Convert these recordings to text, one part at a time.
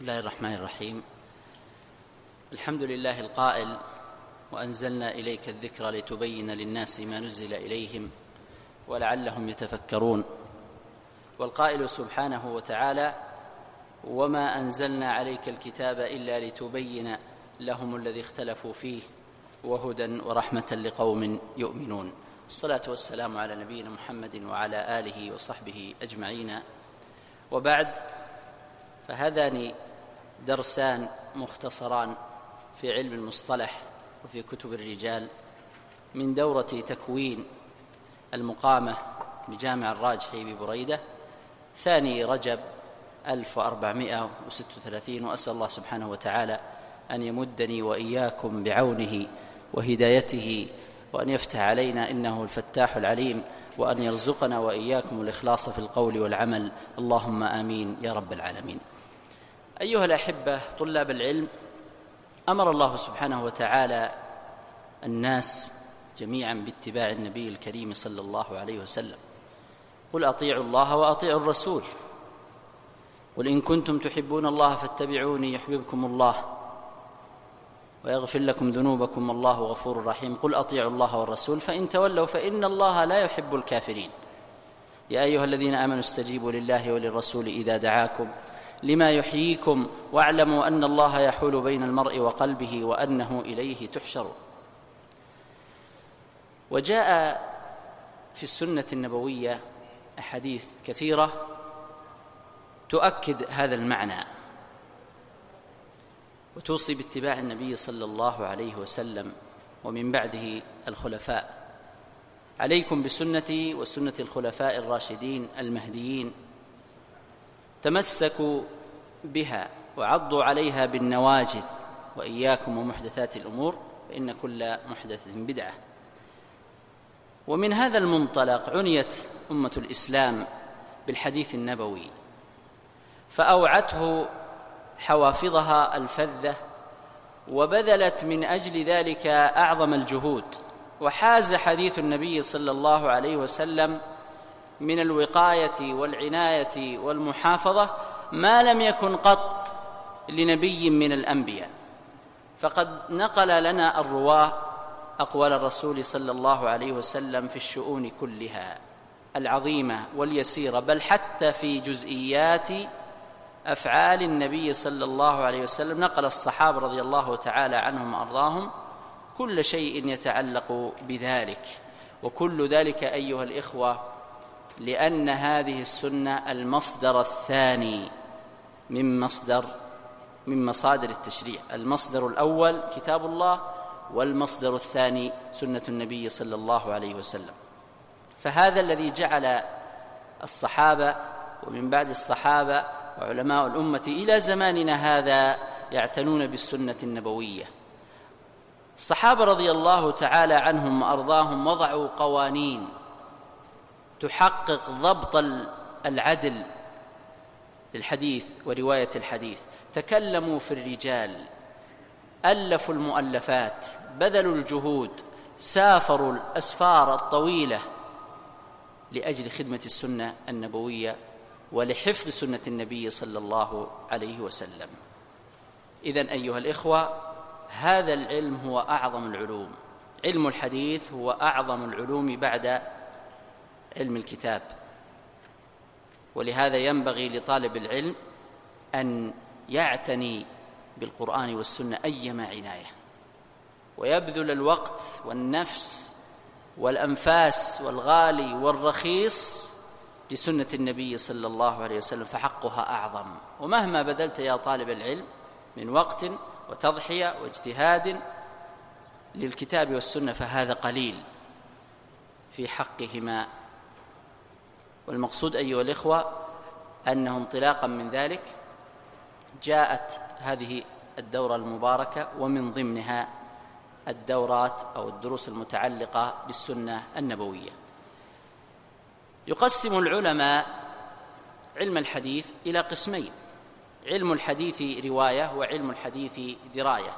الله الرحمن الرحيم. الحمد لله القائل وأنزلنا إليك الذكر لتبين للناس ما نزل إليهم ولعلهم يتفكرون. والقائل سبحانه وتعالى وما أنزلنا عليك الكتاب إلا لتبين لهم الذي اختلفوا فيه وهدى ورحمة لقوم يؤمنون. الصلاة والسلام على نبينا محمد وعلى آله وصحبه أجمعين. وبعد فهذان درسان مختصران في علم المصطلح وفي كتب الرجال من دورة تكوين المقامة بجامع الراجحي ببريدة ثاني رجب 1436 وأسأل الله سبحانه وتعالى أن يمدني وإياكم بعونه وهدايته وأن يفتح علينا إنه الفتاح العليم وأن يرزقنا وإياكم الإخلاص في القول والعمل. اللهم آمين يا رب العالمين. أيها الأحبة طلاب العلم أمر الله سبحانه وتعالى الناس جميعا باتباع النبي الكريم صلى الله عليه وسلم. قل أطيعوا الله وأطيعوا الرسول. قل إن كنتم تحبون الله فاتبعوني يحببكم الله ويغفر لكم ذنوبكم الله غفور رحيم. قل أطيعوا الله والرسول فإن تولوا فإن الله لا يحب الكافرين. يا أيها الذين آمنوا استجيبوا لله وللرسول إذا دعاكم. لما يحييكم واعلموا أن الله يحول بين المرء وقلبه وأنه إليه تحشر. وجاء في السنة النبوية أحاديث كثيرة تؤكد هذا المعنى وتوصي باتباع النبي صلى الله عليه وسلم ومن بعده الخلفاء. عليكم بسنتي وسنة الخلفاء الراشدين المهديين. تمسكوا بها وعضوا عليها بالنواجذ وإياكم ومحدثات الأمور فإن كل محدثه بدعة. ومن هذا المنطلق عنيت أمة الإسلام بالحديث النبوي فأوعته حوافظها الفذة وبذلت من أجل ذلك أعظم الجهود وحاز حديث النبي صلى الله عليه وسلم من الوقاية والعناية والمحافظة ما لم يكن قط لنبي من الأنبياء. فقد نقل لنا الرواة أقوال الرسول صلى الله عليه وسلم في الشؤون كلها العظيمة واليسيرة بل حتى في جزئيات أفعال النبي صلى الله عليه وسلم. نقل الصحابة رضي الله تعالى عنهم وأرضاهم كل شيء يتعلق بذلك. وكل ذلك أيها الإخوة لأن هذه السنة المصدر الثاني من مصدر من مصادر التشريع. المصدر الأول كتاب الله والمصدر الثاني سنة النبي صلى الله عليه وسلم. فهذا الذي جعل الصحابة ومن بعد الصحابة وعلماء الأمة إلى زماننا هذا يعتنون بالسنة النبوية. الصحابة رضي الله تعالى عنهم وأرضاهم وضعوا قوانين. تحقق ضبط العدل للحديث ورواية الحديث. تكلموا في الرجال. ألفوا المؤلفات. بذلوا الجهود. سافروا الأسفار الطويلة لأجل خدمة السنة النبوية ولحفظ سنة النبي صلى الله عليه وسلم. اذا أيها الإخوة هذا العلم هو أعظم العلوم. علم الحديث هو أعظم العلوم بعد علم الكتاب. ولهذا ينبغي لطالب العلم أن يعتني بالقرآن والسنة أيما عناية. ويبذل الوقت والنفس والأنفاس والغالي والرخيص لسنة النبي صلى الله عليه وسلم فحقها أعظم. ومهما بذلت يا طالب العلم من وقت وتضحية واجتهاد للكتاب والسنة فهذا قليل في حقهما. والمقصود أيها الإخوة انه انطلاقا من ذلك جاءت هذه الدورة المباركة ومن ضمنها الدورات أو الدروس المتعلقة بالسنة النبوية. يقسم العلماء علم الحديث إلى قسمين علم الحديث رواية وعلم الحديث دراية.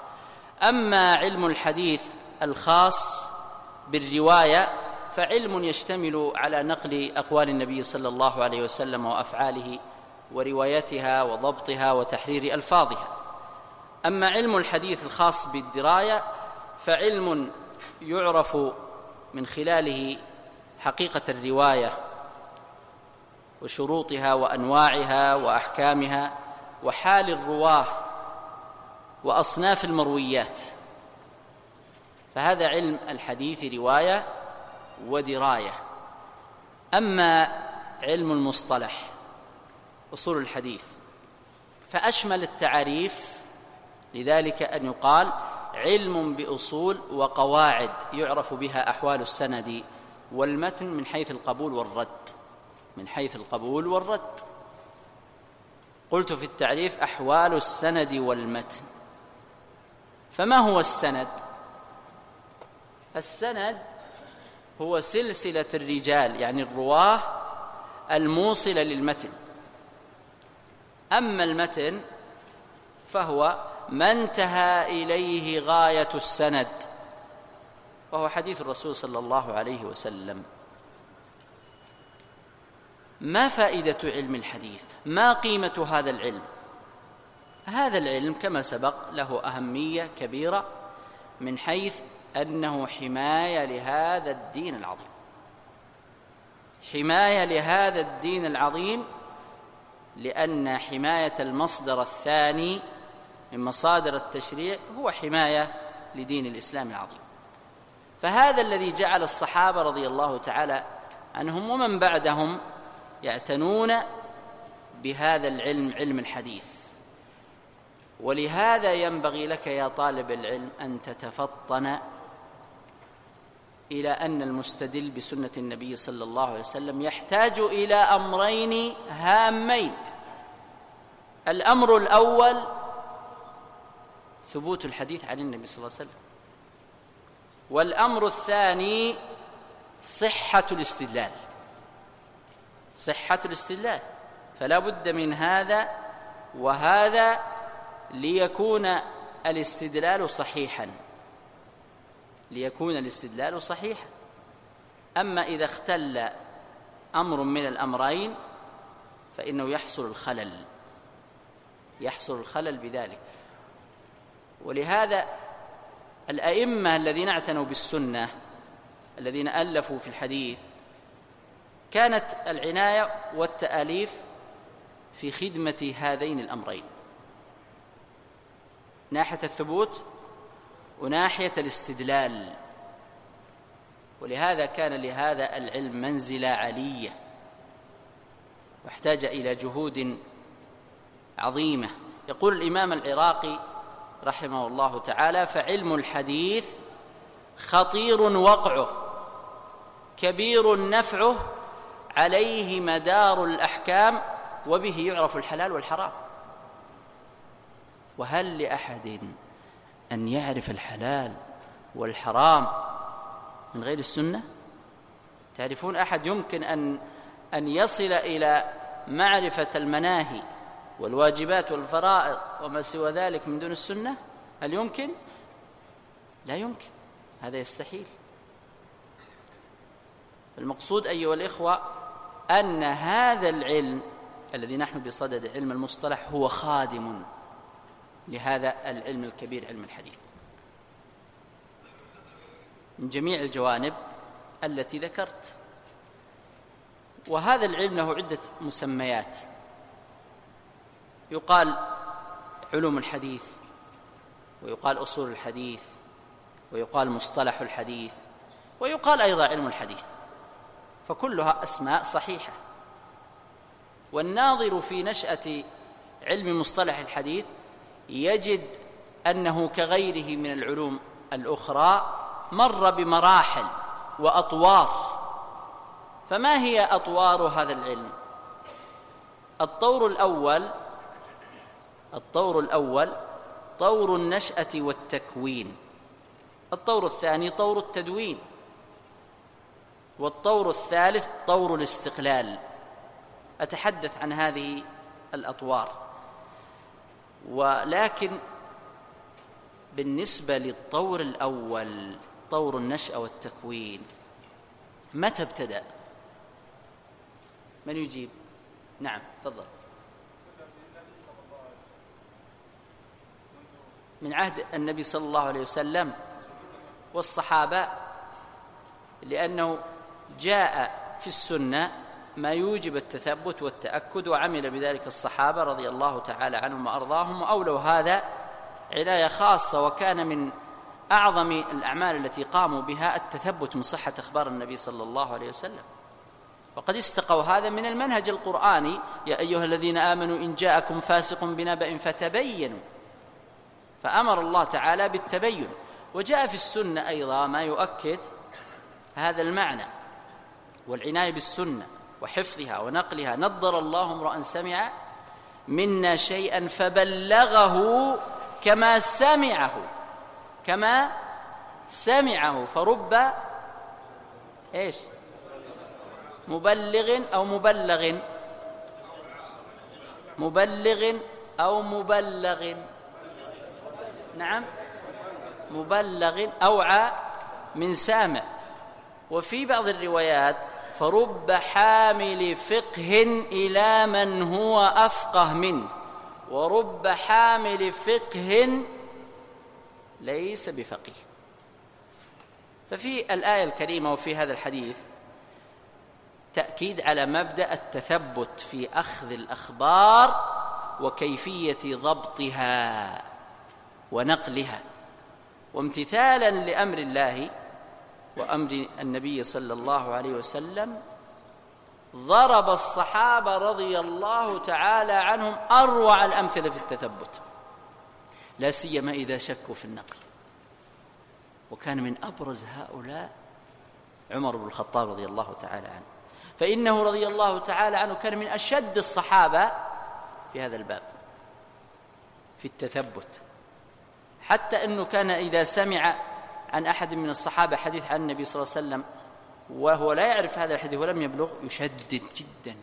أما علم الحديث الخاص بالرواية فعلم يشتمل على نقل أقوال النبي صلى الله عليه وسلم وأفعاله وروايتها وضبطها وتحرير ألفاظها. أما علم الحديث الخاص بالدراية فعلم يعرف من خلاله حقيقة الرواية وشروطها وأنواعها وأحكامها وحال الرواة وأصناف المرويات. فهذا علم الحديث رواية ودراية. أما علم المصطلح أصول الحديث فأشمل التعاريف لذلك أن يقال علم بأصول وقواعد يعرف بها أحوال السند والمتن من حيث القبول والرد. من حيث القبول والرد. قلت في التعريف أحوال السند والمتن. فما هو السند؟ السند هو سلسلة الرجال يعني الرواة الموصلة للمتن. أما المتن فهو ما انتهى إليه غاية السند وهو حديث الرسول صلى الله عليه وسلم. ما فائدة علم الحديث؟ ما قيمة هذا العلم؟ هذا العلم كما سبق له أهمية كبيرة من حيث أنه حماية لهذا الدين العظيم. حماية لهذا الدين العظيم لأن حماية المصدر الثاني من مصادر التشريع هو حماية لدين الإسلام العظيم. فهذا الذي جعل الصحابة رضي الله تعالى عنهم ومن بعدهم يعتنون بهذا العلم علم الحديث. ولهذا ينبغي لك يا طالب العلم أن تتفطن إلى أن المستدل بسنة النبي صلى الله عليه وسلم يحتاج إلى أمرين هامين. الأمر الأول ثبوت الحديث عن النبي صلى الله عليه وسلم. والأمر الثاني صحة الاستدلال. صحة الاستدلال. فلا بد من هذا وهذا ليكون الاستدلال صحيحا. ليكون الاستدلال صحيحا. أما إذا اختل أمر من الأمرين فإنه يحصل الخلل. يحصل الخلل بذلك. ولهذا الأئمة الذين اعتنوا بالسنة الذين ألفوا في الحديث كانت العناية والتأليف في خدمة هذين الأمرين. ناحية الثبوت وناحية الاستدلال. ولهذا كان لهذا العلم منزلة علية واحتاج إلى جهود عظيمة. يقول الإمام العراقي رحمه الله تعالى فعلم الحديث خطير وقعه كبير نفعه عليه مدار الأحكام وبه يعرف الحلال والحرام. وهل لأحد أن يعرف الحلال والحرام من غير السنة؟ تعرفون أحد يمكن أن أن يصل إلى معرفة المناهي والواجبات والفرائض وما سوى ذلك من دون السنة؟ هل يمكن؟ لا يمكن. هذا يستحيل. المقصود أيها الإخوة أن هذا العلم الذي نحن بصدد علم المصطلح هو خادم. لهذا العلم الكبير علم الحديث. من جميع الجوانب التي ذكرت. وهذا العلم له عدة مسميات. يقال علوم الحديث ويقال أصول الحديث ويقال مصطلح الحديث ويقال أيضا علم الحديث. فكلها أسماء صحيحة. والناظر في نشأة علم مصطلح الحديث يجد أنه كغيره من العلوم الأخرى مر بمراحل وأطوار. فما هي أطوار هذا العلم؟ الطور الأول الطور الأول طور النشأة والتكوين. الطور الثاني طور التدوين. والطور الثالث طور الاستقلال. أتحدث عن هذه الأطوار. ولكن بالنسبة للطور الأول طور النشأة والتكوين متى ابتدأ؟ من يجيب؟ نعم تفضل من عهد النبي صلى الله عليه وسلم والصحابة لأنه جاء في السنة ما يوجب التثبت والتأكد وعمل بذلك الصحابة رضي الله تعالى عنهم وأرضاهم. وأولوا هذا عناية خاصة وكان من أعظم الأعمال التي قاموا بها التثبت من صحة أخبار النبي صلى الله عليه وسلم. وقد استقوا هذا من المنهج القرآني يا أيها الذين آمنوا إن جاءكم فاسق بنبأ فتبينوا. فأمر الله تعالى بالتبين. وجاء في السنة أيضا ما يؤكد هذا المعنى والعناية بالسنة. وحفظها ونقلها. نضر الله امرأ سمع منا شيئا فبلغه كما سمعه كما سمعه. فرب إيش؟ مبلغ أو مبلغ. مبلغ أو مبلغ. نعم. مبلغ أوعى من سامع. وفي بعض الروايات فرب حامل فقه إلى من هو أفقه منه ورب حامل فقه ليس بفقيه. ففي الآية الكريمة وفي هذا الحديث تأكيد على مبدأ التثبت في أخذ الأخبار وكيفية ضبطها ونقلها. وامتثالا لأمر الله وأمر النبي صلى الله عليه وسلم ضرب الصحابة رضي الله تعالى عنهم أروع الأمثلة في التثبت. لا سيما إذا شكوا في النقل. وكان من أبرز هؤلاء عمر بن الخطاب رضي الله تعالى عنه. فإنه رضي الله تعالى عنه كان من أشد الصحابة في هذا الباب في التثبت. حتى إنه كان إذا سمع عن أحد من الصحابة حديث عن النبي صلى الله عليه وسلم وهو لا يعرف هذا الحديث ولم يبلغ يشدد جدا.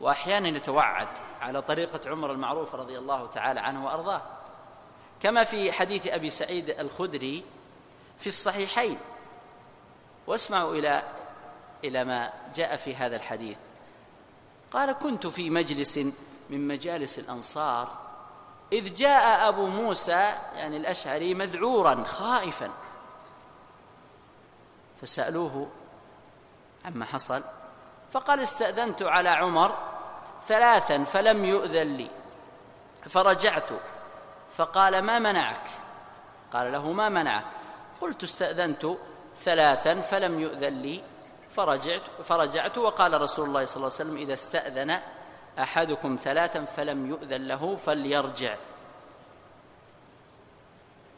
واحيانا يتوعد على طريقة عمر المعروف رضي الله تعالى عنه وأرضاه. كما في حديث أبي سعيد الخدري في الصحيحين. واسمعوا إلى إلى ما جاء في هذا الحديث. قال كنت في مجلس من مجالس الأنصار إذ جاء أبو موسى يعني الأشعري مذعورا خائفا. فسألوه عما حصل. فقال استأذنت على عمر ثلاثا فلم يؤذن لي. فرجعت. فقال ما منعك؟ قال له ما منعك؟ قلت استأذنت ثلاثا فلم يؤذن لي. فرجعت فرجعت وقال رسول الله صلى الله عليه وسلم إذا استأذن أحدكم ثلاثا فلم يؤذن له فليرجع.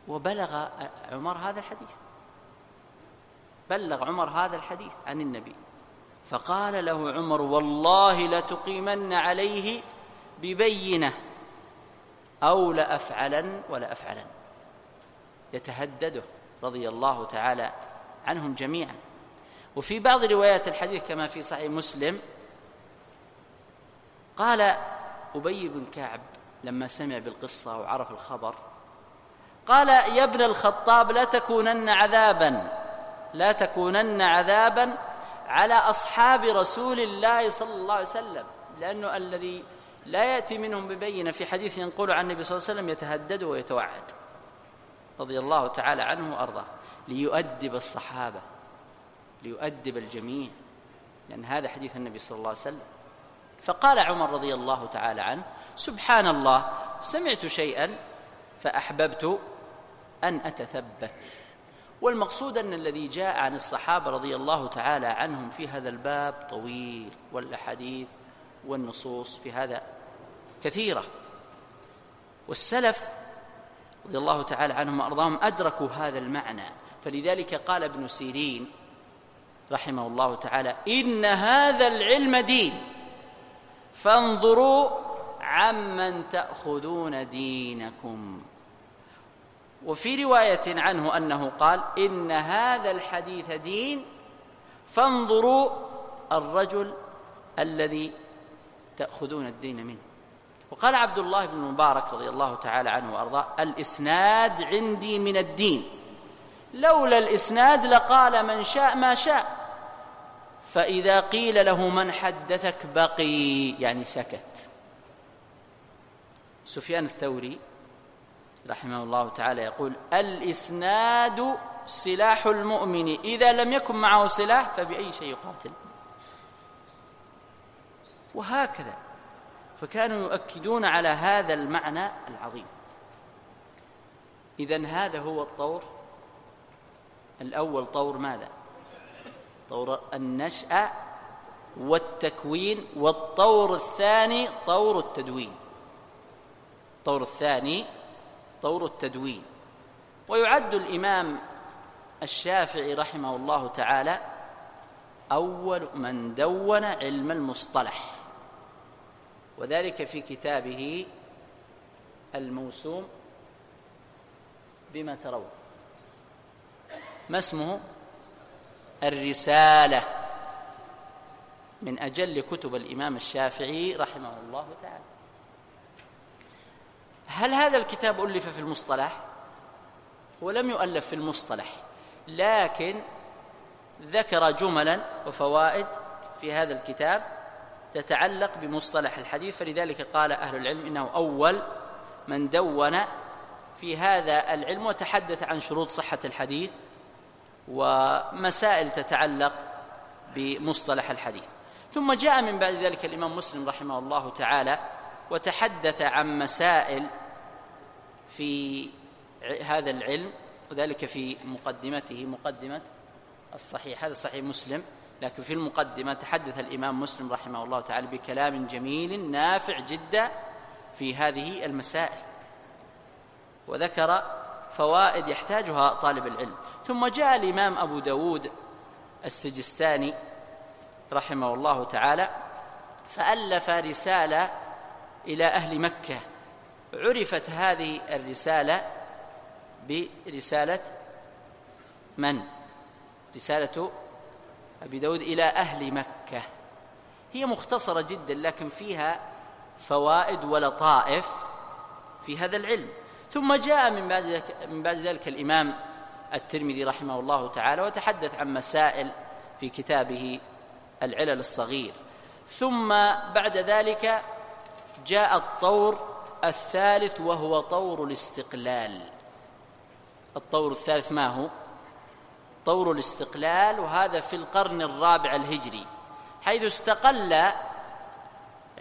وبلغ عمر هذا الحديث. بلغ عمر هذا الحديث عن النبي. فقال له عمر والله لتقيمن عليه ببينة أو لأفعلن ولا أفعلن. يتهدده رضي الله تعالى عنهم جميعا. وفي بعض روايات الحديث كما في صحيح مسلم قال أبي بن كعب لما سمع بالقصة وعرف الخبر قال يا ابن الخطاب لا تكونن عذابا لا تكونن عذابا على أصحاب رسول الله صلى الله عليه وسلم لأنه الذي لا يأتي منهم ببينه في حديث ينقل عن النبي صلى الله عليه وسلم يتهدد ويتوعد رضي الله تعالى عنه وأرضاه. ليؤدب الصحابة ليؤدب الجميع لأن هذا حديث النبي صلى الله عليه وسلم. فقال عمر رضي الله تعالى عنه سبحان الله سمعت شيئا فأحببت أن أتثبت. والمقصود أن الذي جاء عن الصحابة رضي الله تعالى عنهم في هذا الباب طويل والأحاديث والنصوص في هذا كثيرة. والسلف رضي الله تعالى عنهم وأرضاهم أدركوا هذا المعنى. فلذلك قال ابن سيرين رحمه الله تعالى إن هذا العلم دين. فانظروا عمن تأخذون دينكم. وفي رواية عنه أنه قال إن هذا الحديث دين فانظروا الرجل الذي تأخذون الدين منه. وقال عبد الله بن المبارك رضي الله تعالى عنه وأرضاه الإسناد عندي من الدين. لولا الإسناد لقال من شاء ما شاء. فإذا قيل له من حدثك بقي يعني سكت. سفيان الثوري رحمه الله تعالى يقول الإسناد سلاح المؤمن إذا لم يكن معه سلاح فبأي شيء يقاتل. وهكذا فكانوا يؤكدون على هذا المعنى العظيم. إذا هذا هو الطور الأول طور ماذا؟ طور النشأة والتكوين والطور الثاني طور التدوين. الطور الثاني طور التدوين. ويعد الإمام الشافعي رحمه الله تعالى أول من دون علم المصطلح. وذلك في كتابه الموسوم بما ترون ما اسمه؟ الرسالة من أجل كتب الإمام الشافعي رحمه الله تعالى. هل هذا الكتاب ألف في المصطلح؟ ولم يؤلف في المصطلح لكن ذكر جملا وفوائد في هذا الكتاب تتعلق بمصطلح الحديث. فلذلك قال أهل العلم إنه أول من دون في هذا العلم وتحدث عن شروط صحة الحديث. ومسائل تتعلق بمصطلح الحديث. ثم جاء من بعد ذلك الإمام مسلم رحمه الله تعالى وتحدث عن مسائل في هذا العلم وذلك في مقدمته مقدمة الصحيح. هذا صحيح مسلم لكن في المقدمة تحدث الإمام مسلم رحمه الله تعالى بكلام جميل نافع جدا في هذه المسائل. وذكر فوائد يحتاجها طالب العلم. ثم جاء الإمام أبو داود السجستاني رحمه الله تعالى فألف رسالة إلى أهل مكة. عرفت هذه الرسالة برسالة من؟ رسالة أبي داود إلى أهل مكة. هي مختصرة جدا لكن فيها فوائد ولطائف في هذا العلم. ثم جاء من بعد ذلك, من بعد ذلك الإمام الترمذي رحمه الله تعالى وتحدث عن مسائل في كتابه العلل الصغير. ثم بعد ذلك جاء الطور الثالث وهو طور الاستقلال. الطور الثالث ما هو؟ طور الاستقلال وهذا في القرن الرابع الهجري حيث استقل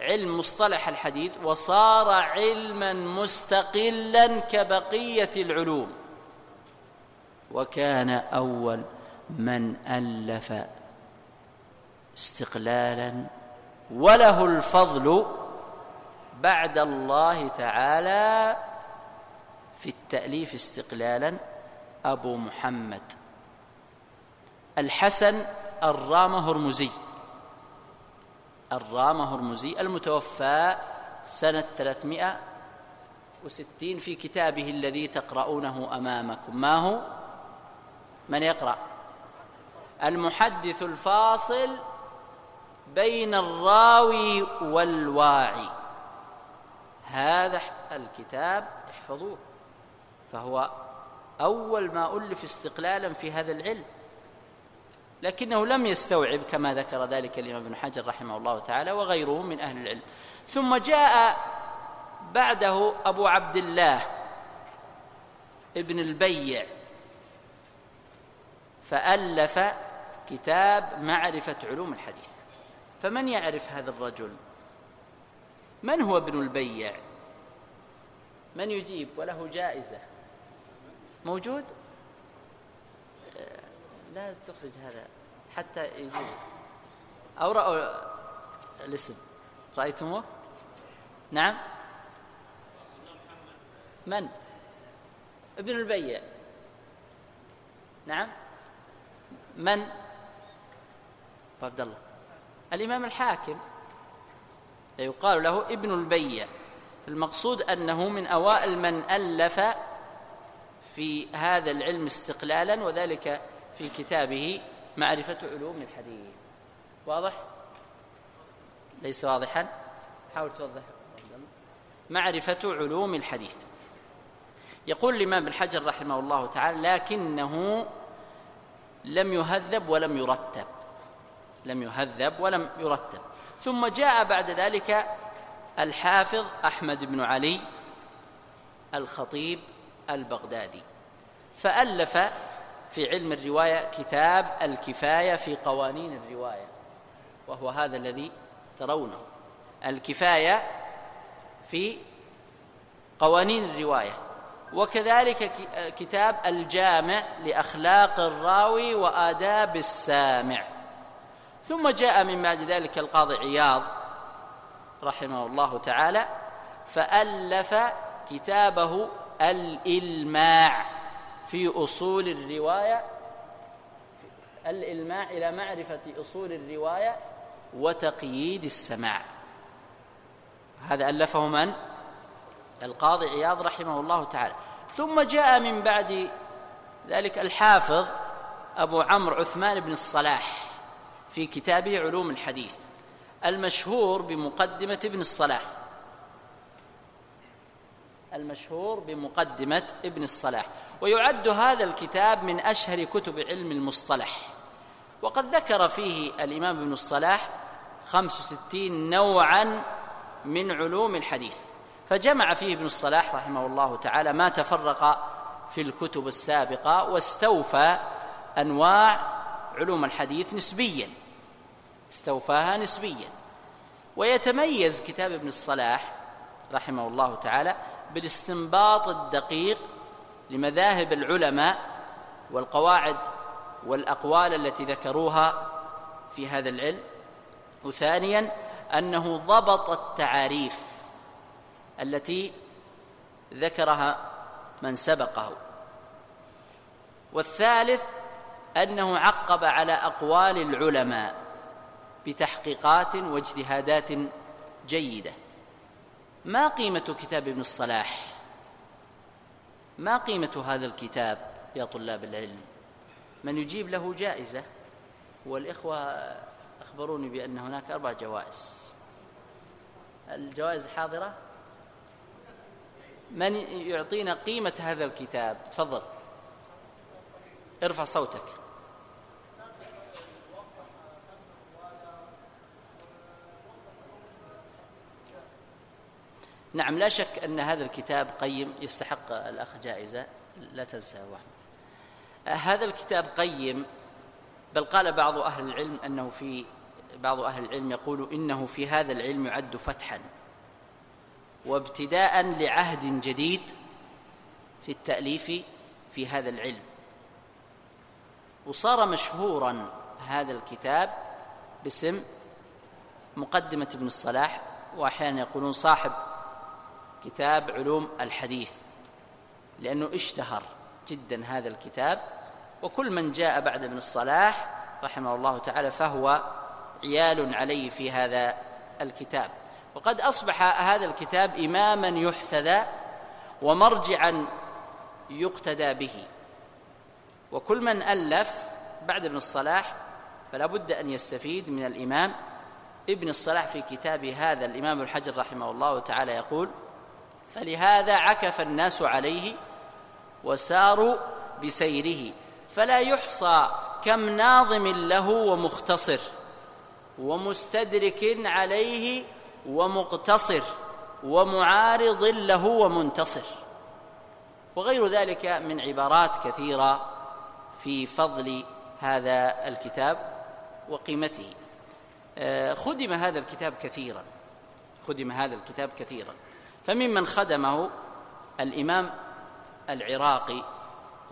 علم مصطلح الحديث وصار علما مستقلا كبقية العلوم. وكان أول من ألف استقلالا وله الفضل بعد الله تعالى في التأليف استقلالا أبو محمد الحسن الرامة هرمزي. الرامة هرمزي المتوفى سنة 360 في كتابه الذي تقرؤونه أمامكم ما هو؟ من يقرأ؟ المحدث الفاصل بين الراوي والواعي هذا الكتاب احفظوه فهو أول ما ألف استقلالا في هذا العلم لكنه لم يستوعب كما ذكر ذلك الإمام ابن حجر رحمه الله تعالى وغيره من أهل العلم. ثم جاء بعده أبو عبد الله ابن البيع فألف كتاب معرفة علوم الحديث. فمن يعرف هذا الرجل؟ من هو ابن البيع؟ من يجيب وله جائزة؟ موجود؟ لا تخرج هذا حتى يجيب أو رأوا الاسم. رأيتموه؟ نعم. من؟ ابن البيع. نعم. من؟ عبد الله. الإمام الحاكم يقال له ابن البيع. المقصود أنه من أوائل من ألف في هذا العلم استقلالا وذلك في كتابه معرفة علوم الحديث. واضح؟ ليس واضحا؟ حاول توضح. معرفة علوم الحديث. يقول الإمام ابن حجر رحمه الله تعالى لكنه لم يهذب ولم يرتب. لم يهذب ولم يرتب. ثم جاء بعد ذلك الحافظ أحمد بن علي الخطيب البغدادي فألف في علم الرواية كتاب الكفاية في قوانين الرواية وهو هذا الذي ترونه. الكفاية في قوانين الرواية وكذلك كتاب الجامع لأخلاق الراوي وآداب السامع. ثم جاء من بعد ذلك القاضي عياض رحمه الله تعالى فألف كتابه الإلماع. في أصول الرواية الإلماع إلى معرفة أصول الرواية وتقييد السماع. هذا ألفه من؟ القاضي عياض رحمه الله تعالى. ثم جاء من بعد ذلك الحافظ أبو عمرو عثمان بن الصلاح في كتابه علوم الحديث المشهور بمقدمة ابن الصلاح. المشهور بمقدمة ابن الصلاح. ويعد هذا الكتاب من أشهر كتب علم المصطلح. وقد ذكر فيه الإمام ابن الصلاح خمس وستين نوعا من علوم الحديث. فجمع فيه ابن الصلاح رحمه الله تعالى ما تفرق في الكتب السابقة واستوفى أنواع علوم الحديث نسبيا. استوفاها نسبيا. ويتميز كتاب ابن الصلاح رحمه الله تعالى بالاستنباط الدقيق لمذاهب العلماء والقواعد والأقوال التي ذكروها في هذا العلم. وثانيا أنه ضبط التعاريف التي ذكرها من سبقه. والثالث أنه عقب على أقوال العلماء بتحقيقات واجتهادات جيدة. ما قيمة كتاب ابن الصلاح؟ ما قيمة هذا الكتاب يا طلاب العلم؟ من يجيب له جائزة. والإخوة أخبروني بأن هناك أربع جوائز. الجوائز حاضرة؟ من يعطينا قيمة هذا الكتاب؟ تفضل. ارفع صوتك. نعم لا شك أن هذا الكتاب قيم يستحق الأخ جائزة لا تنسى وحمد هذا الكتاب قيم بل قال بعض أهل العلم أنه في بعض أهل العلم يقول إنه في هذا العلم يعد فتحا وابتداء لعهد جديد في التأليف في هذا العلم. وصار مشهورا هذا الكتاب باسم مقدمة ابن الصلاح وأحيانا يقولون صاحب كتاب علوم الحديث لأنه اشتهر جدا هذا الكتاب وكل من جاء بعد ابن الصلاح رحمه الله تعالى فهو عيال عليه في هذا الكتاب. وقد أصبح هذا الكتاب إماما يحتذى ومرجعا يقتدى به. وكل من ألف بعد ابن الصلاح فلا بد أن يستفيد من الإمام. ابن الصلاح في كتابه هذا الإمام الحجر رحمه الله تعالى يقول فلهذا عكف الناس عليه وساروا بسيره فلا يحصى كم ناظم له ومختصر ومستدرك عليه ومقتصر ومعارض له ومنتصر. وغير ذلك من عبارات كثيرة في فضل هذا الكتاب وقيمته. آه، خدم هذا الكتاب كثيرا خدم هذا الكتاب كثيرا. فممن خدمه الإمام العراقي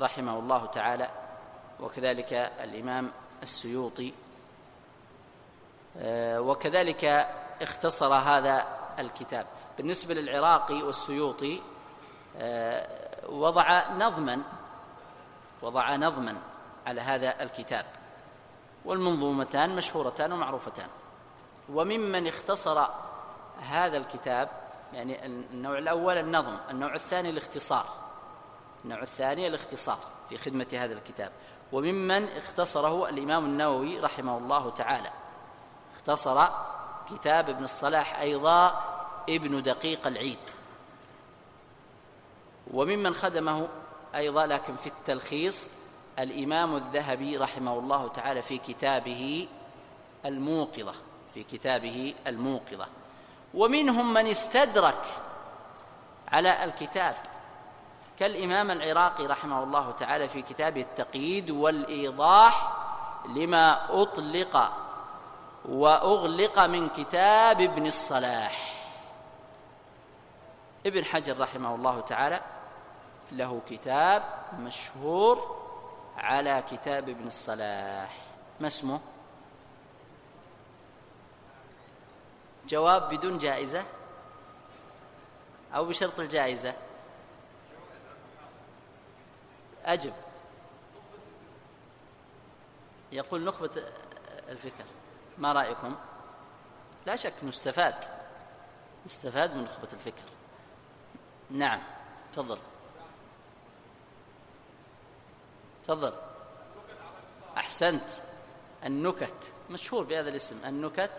رحمه الله تعالى وكذلك الإمام السيوطي آه، وكذلك اختصر هذا الكتاب. بالنسبة للعراقي والسيوطي آه، وضع نظما وضع نظما على هذا الكتاب. والمنظومتان مشهورتان ومعروفتان. وممن اختصر هذا الكتاب يعني النوع الأول النظم النوع الثاني الاختصار. النوع الثاني الاختصار في خدمة هذا الكتاب. وممن اختصره الإمام النووي رحمه الله تعالى. اختصر كتاب ابن الصلاح أيضا ابن دقيق العيد. وممن خدمه أيضا لكن في التلخيص الإمام الذهبي رحمه الله تعالى في كتابه الموقظة في كتابه الموقظة. ومنهم من استدرك على الكتاب كالإمام العراقي رحمه الله تعالى في كتابه التقييد والإيضاح لما أطلق وأغلق من كتاب ابن الصلاح. ابن حجر رحمه الله تعالى له كتاب مشهور على كتاب ابن الصلاح. ما اسمه؟ جواب بدون جائزة؟ أو بشرط الجائزة؟ أجب. يقول نخبة الفكر. ما رأيكم؟ لا شك نستفاد نستفاد من نخبة الفكر. نعم. تفضل. تفضل. أحسنت. النكت. مشهور بهذا الاسم. النكت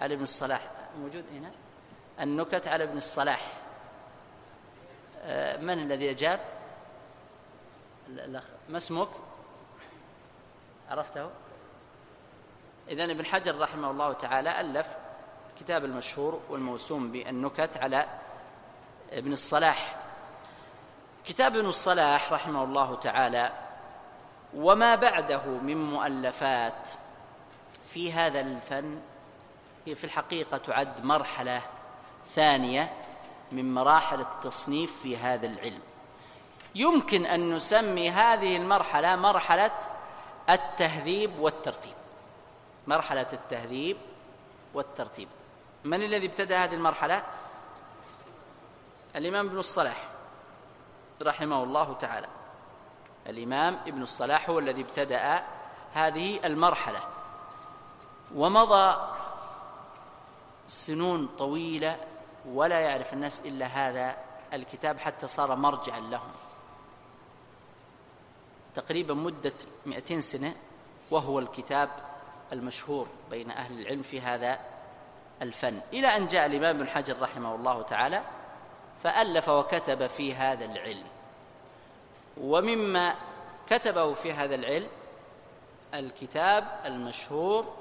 على ابن الصلاح. موجود هنا؟ النكت على ابن الصلاح. آه، من الذي أجاب؟ الأخ. ما اسمك؟ عرفته؟ إذا ابن حجر رحمه الله تعالى ألف الكتاب المشهور والموسوم بالنكت على ابن الصلاح. كتاب ابن الصلاح رحمه الله تعالى وما بعده من مؤلفات في هذا الفن هي في الحقيقة تعد مرحلة ثانية من مراحل التصنيف في هذا العلم. يمكن أن نسمي هذه المرحلة مرحلة التهذيب والترتيب. مرحلة التهذيب والترتيب. من الذي ابتدأ هذه المرحلة؟ الإمام ابن الصلاح رحمه الله تعالى. الإمام ابن الصلاح هو الذي ابتدأ هذه المرحلة. ومضى سنون طويلة ولا يعرف الناس إلا هذا الكتاب حتى صار مرجعا لهم. تقريبا مدة 200 سنة وهو الكتاب المشهور بين أهل العلم في هذا الفن. إلى أن جاء الإمام ابن حجر رحمه الله تعالى فألف وكتب في هذا العلم. ومما كتبه في هذا العلم الكتاب المشهور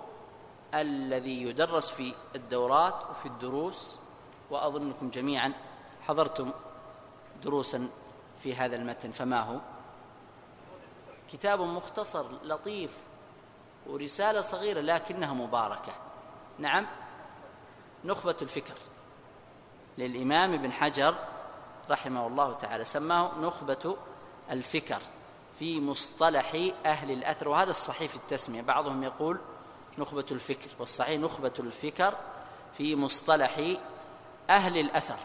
الذي يدرس في الدورات وفي الدروس وأظنكم جميعا حضرتم دروسا في هذا المتن فما هو؟ كتاب مختصر لطيف ورسالة صغيرة لكنها مباركة. نعم نخبة الفكر. للإمام ابن حجر رحمه الله تعالى سماه نخبة الفكر في مصطلح أهل الأثر وهذا الصحيح في التسمية. بعضهم يقول نخبة الفكر والصحيح نخبة الفكر في مصطلح أهل الأثر.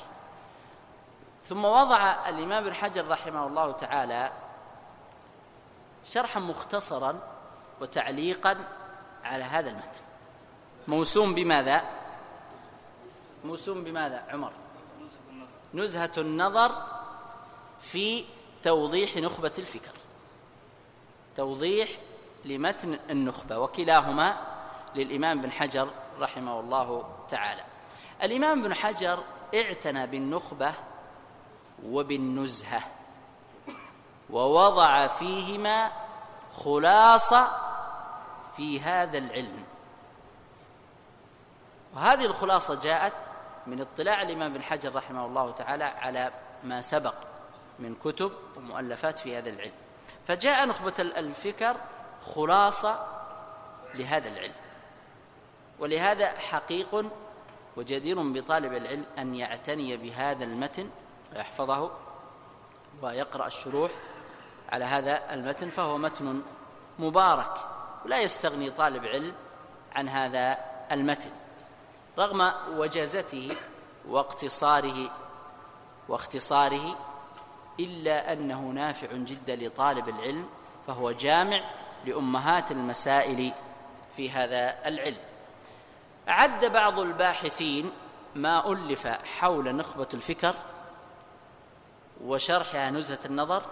ثم وضع الإمام ابن حجر رحمه الله تعالى شرحا مختصرا وتعليقا على هذا المتن. موسوم بماذا؟ موسوم بماذا؟ عمر. نزهة النظر في توضيح نخبة الفكر. توضيح لمتن النخبة وكلاهما للإمام بن حجر رحمه الله تعالى. الإمام بن حجر اعتنى بالنخبة وبالنزهة ووضع فيهما خلاصة في هذا العلم. وهذه الخلاصة جاءت من اطلاع الإمام بن حجر رحمه الله تعالى على ما سبق من كتب ومؤلفات في هذا العلم. فجاء نخبة الفكر خلاصة لهذا العلم. ولهذا حقيق وجدير بطالب العلم أن يعتني بهذا المتن ويحفظه ويقرأ الشروح على هذا المتن فهو متن مبارك ولا يستغني طالب علم عن هذا المتن. رغم وجازته واقتصاره واختصاره إلا أنه نافع جدا لطالب العلم فهو جامع لأمهات المسائل في هذا العلم. عد بعض الباحثين ما ألف حول نخبة الفكر وشرحها نزهة النظر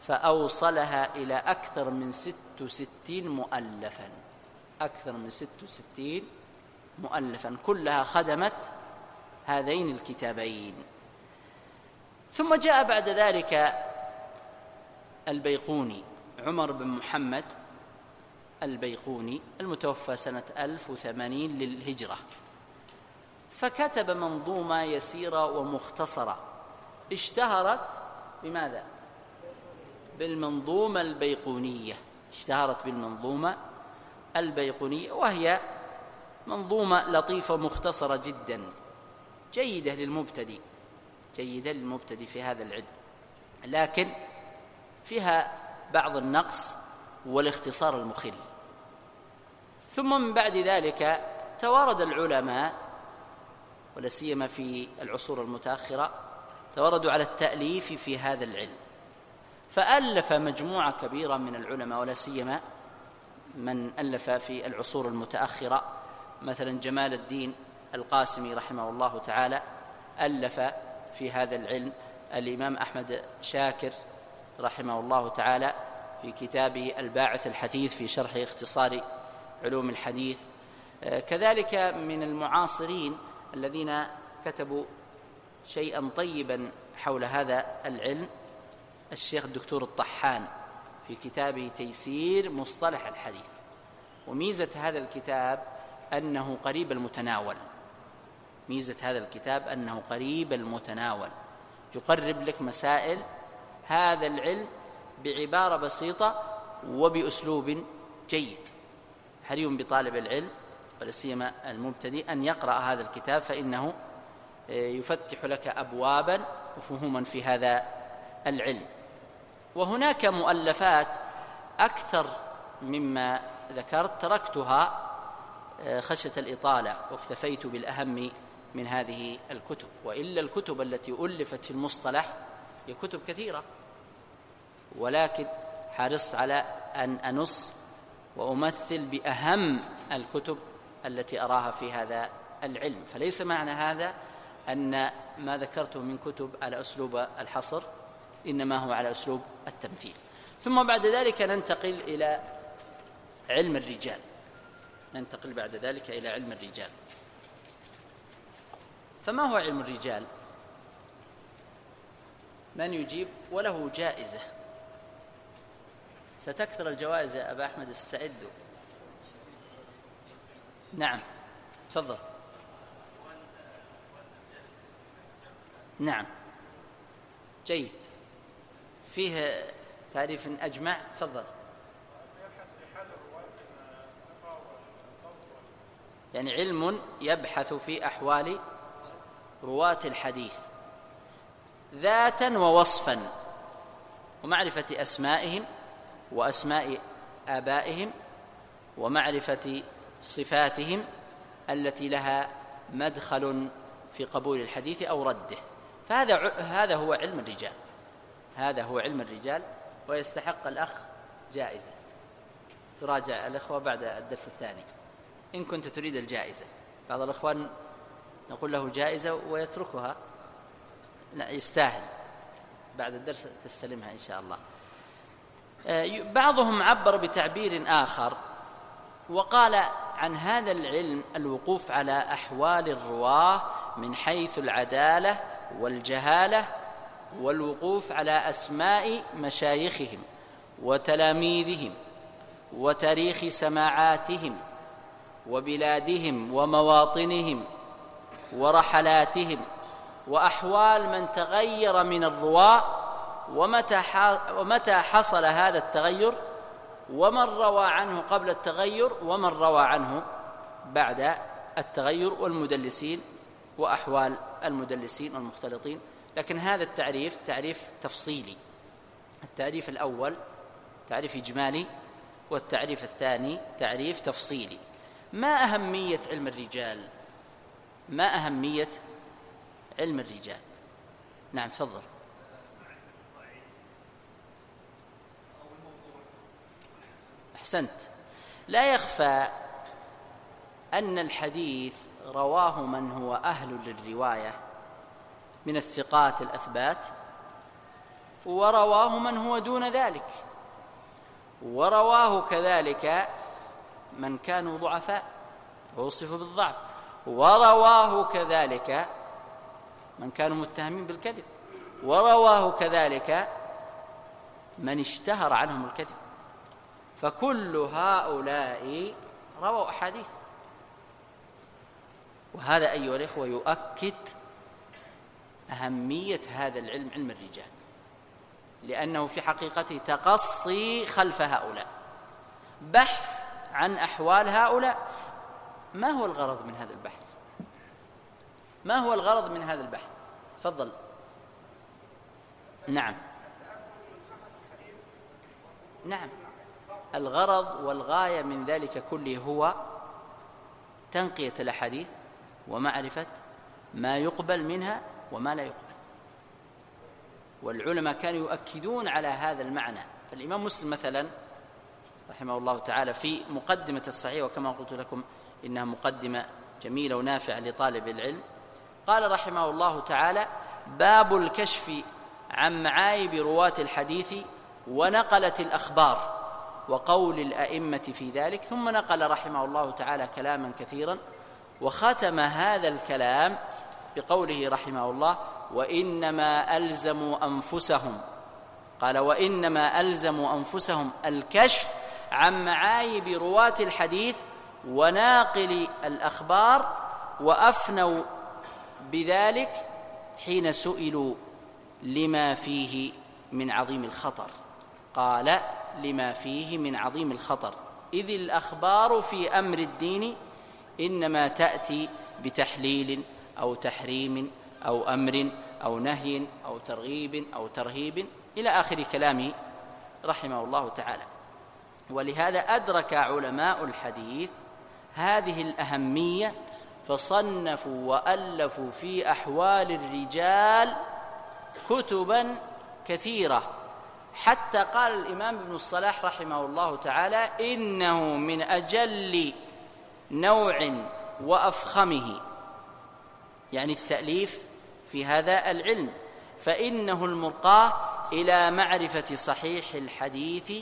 فأوصلها إلى أكثر من ست وستين مؤلفا. أكثر من ست وستين مؤلفا. كلها خدمت هذين الكتابين. ثم جاء بعد ذلك البيقوني عمر بن محمد البيقوني المتوفى سنة 1080 للهجرة. فكتب منظومة يسيرة ومختصرة. اشتهرت بماذا؟ بالمنظومة البيقونية. اشتهرت بالمنظومة البيقونية وهي منظومة لطيفة مختصرة جدا. جيدة للمبتدئ. جيدة للمبتدئ في هذا العلم. لكن فيها بعض النقص والاختصار المخل. ثم من بعد ذلك توارد العلماء ولا سيما في العصور المتأخرة توردوا على التأليف في هذا العلم. فألف مجموعة كبيرة من العلماء ولا سيما من ألف في العصور المتأخرة. مثلا جمال الدين القاسمي رحمه الله تعالى ألف في هذا العلم. الإمام أحمد شاكر رحمه الله تعالى في كتابه الباعث الحثيث في شرح اختصار علوم الحديث. آه، كذلك من المعاصرين الذين كتبوا شيئا طيبا حول هذا العلم الشيخ الدكتور الطحان في كتابه تيسير مصطلح الحديث. وميزة هذا الكتاب أنه قريب المتناول. ميزة هذا الكتاب أنه قريب المتناول. يقرب لك مسائل. هذا العلم بعبارة بسيطة وبأسلوب جيد. حري بطالب العلم ولا سيما المبتدئ أن يقرأ هذا الكتاب فإنه آه، يفتح لك ابوابا وفهوما في هذا العلم. وهناك مؤلفات أكثر مما ذكرت تركتها آه، خشية الإطالة واكتفيت بالأهم من هذه الكتب. وإلا الكتب التي ألفت في المصطلح هي كتب كثيرة. ولكن حرصت على أن أنص وأمثل بأهم الكتب التي أراها في هذا العلم. فليس معنى هذا أن ما ذكرته من كتب على أسلوب الحصر إنما هو على أسلوب التمثيل. ثم بعد ذلك ننتقل إلى علم الرجال. ننتقل بعد ذلك إلى علم الرجال. فما هو علم الرجال؟ من يجيب وله جائزة. ستكثر الجوائز يا أبا أحمد استعدوا. نعم تفضل. نعم. جيد. فيه تعريف أجمع؟ تفضل. يعني علم يبحث في أحوال رواة الحديث ذاتا ووصفا ومعرفة أسمائهم وأسماء آبائهم ومعرفة صفاتهم التي لها مدخل في قبول الحديث أو رده. فهذا هذا هو علم الرجال. هذا هو علم الرجال ويستحق الأخ جائزة. تراجع الأخوة بعد الدرس الثاني. إن كنت تريد الجائزة. بعض الأخوان نقول له جائزة ويتركها. يستاهل. بعد الدرس تستلمها إن شاء الله. بعضهم عبر بتعبير آخر وقال عن هذا العلم الوقوف على أحوال الرواة من حيث العدالة والجهالة والوقوف على أسماء مشايخهم وتلاميذهم وتاريخ سماعاتهم وبلادهم ومواطنهم ورحلاتهم وأحوال من تغير من الرواة ومتى ومتى حصل هذا التغير؟ ومن روى عنه قبل التغير؟ ومن روى عنه بعد التغير والمدلسين وأحوال المدلسين والمختلطين. لكن هذا التعريف تعريف تفصيلي. التعريف الأول تعريف إجمالي والتعريف الثاني تعريف تفصيلي. ما أهمية علم الرجال؟ ما أهمية علم الرجال؟ نعم تفضل. أحسنت. لا يخفى أن الحديث رواه من هو أهل للرواية من الثقات الأثبات ورواه من هو دون ذلك ورواه كذلك من كانوا ضعفاء ووصفوا بالضعف ورواه كذلك من كانوا متهمين بالكذب ورواه كذلك من اشتهر عنهم الكذب. فكل هؤلاء رووا أحاديث. وهذا أيها الإخوة يؤكد أهمية هذا العلم علم الرجال لأنه في حقيقته تقصي خلف هؤلاء بحث عن أحوال هؤلاء. ما هو الغرض من هذا البحث؟ ما هو الغرض من هذا البحث؟ تفضل. نعم. نعم. الغرض والغاية من ذلك كله هو تنقية الأحاديث ومعرفة ما يقبل منها وما لا يقبل. والعلماء كانوا يؤكدون على هذا المعنى. فالإمام مسلم مثلا رحمه الله تعالى في مقدمة الصحيح وكما قلت لكم إنها مقدمة جميلة ونافعة لطالب العلم قال رحمه الله تعالى باب الكشف عن معايب رواة الحديث ونقلة الأخبار وقول الأئمة في ذلك. ثم نقل رحمه الله تعالى كلاما كثيرا وختم هذا الكلام بقوله رحمه الله وإنما ألزموا أنفسهم. قال وإنما ألزموا أنفسهم الكشف عن معايب رواة الحديث وناقل الأخبار وأفنوا بذلك حين سئلوا لما فيه من عظيم الخطر. قال لما فيه من عظيم الخطر. إذ الأخبار في أمر الدين إنما تأتي بتحليل أو تحريم أو أمر أو نهي أو ترغيب أو ترهيب إلى آخر كلامه رحمه الله تعالى. ولهذا أدرك علماء الحديث هذه الأهمية فصنفوا وألفوا في أحوال الرجال كتبا كثيرة. حتى قال الإمام ابن الصلاح رحمه الله تعالى إنه من أجل نوع وأفخمه. يعني التأليف في هذا العلم. فإنه المرقاه إلى معرفة صحيح الحديث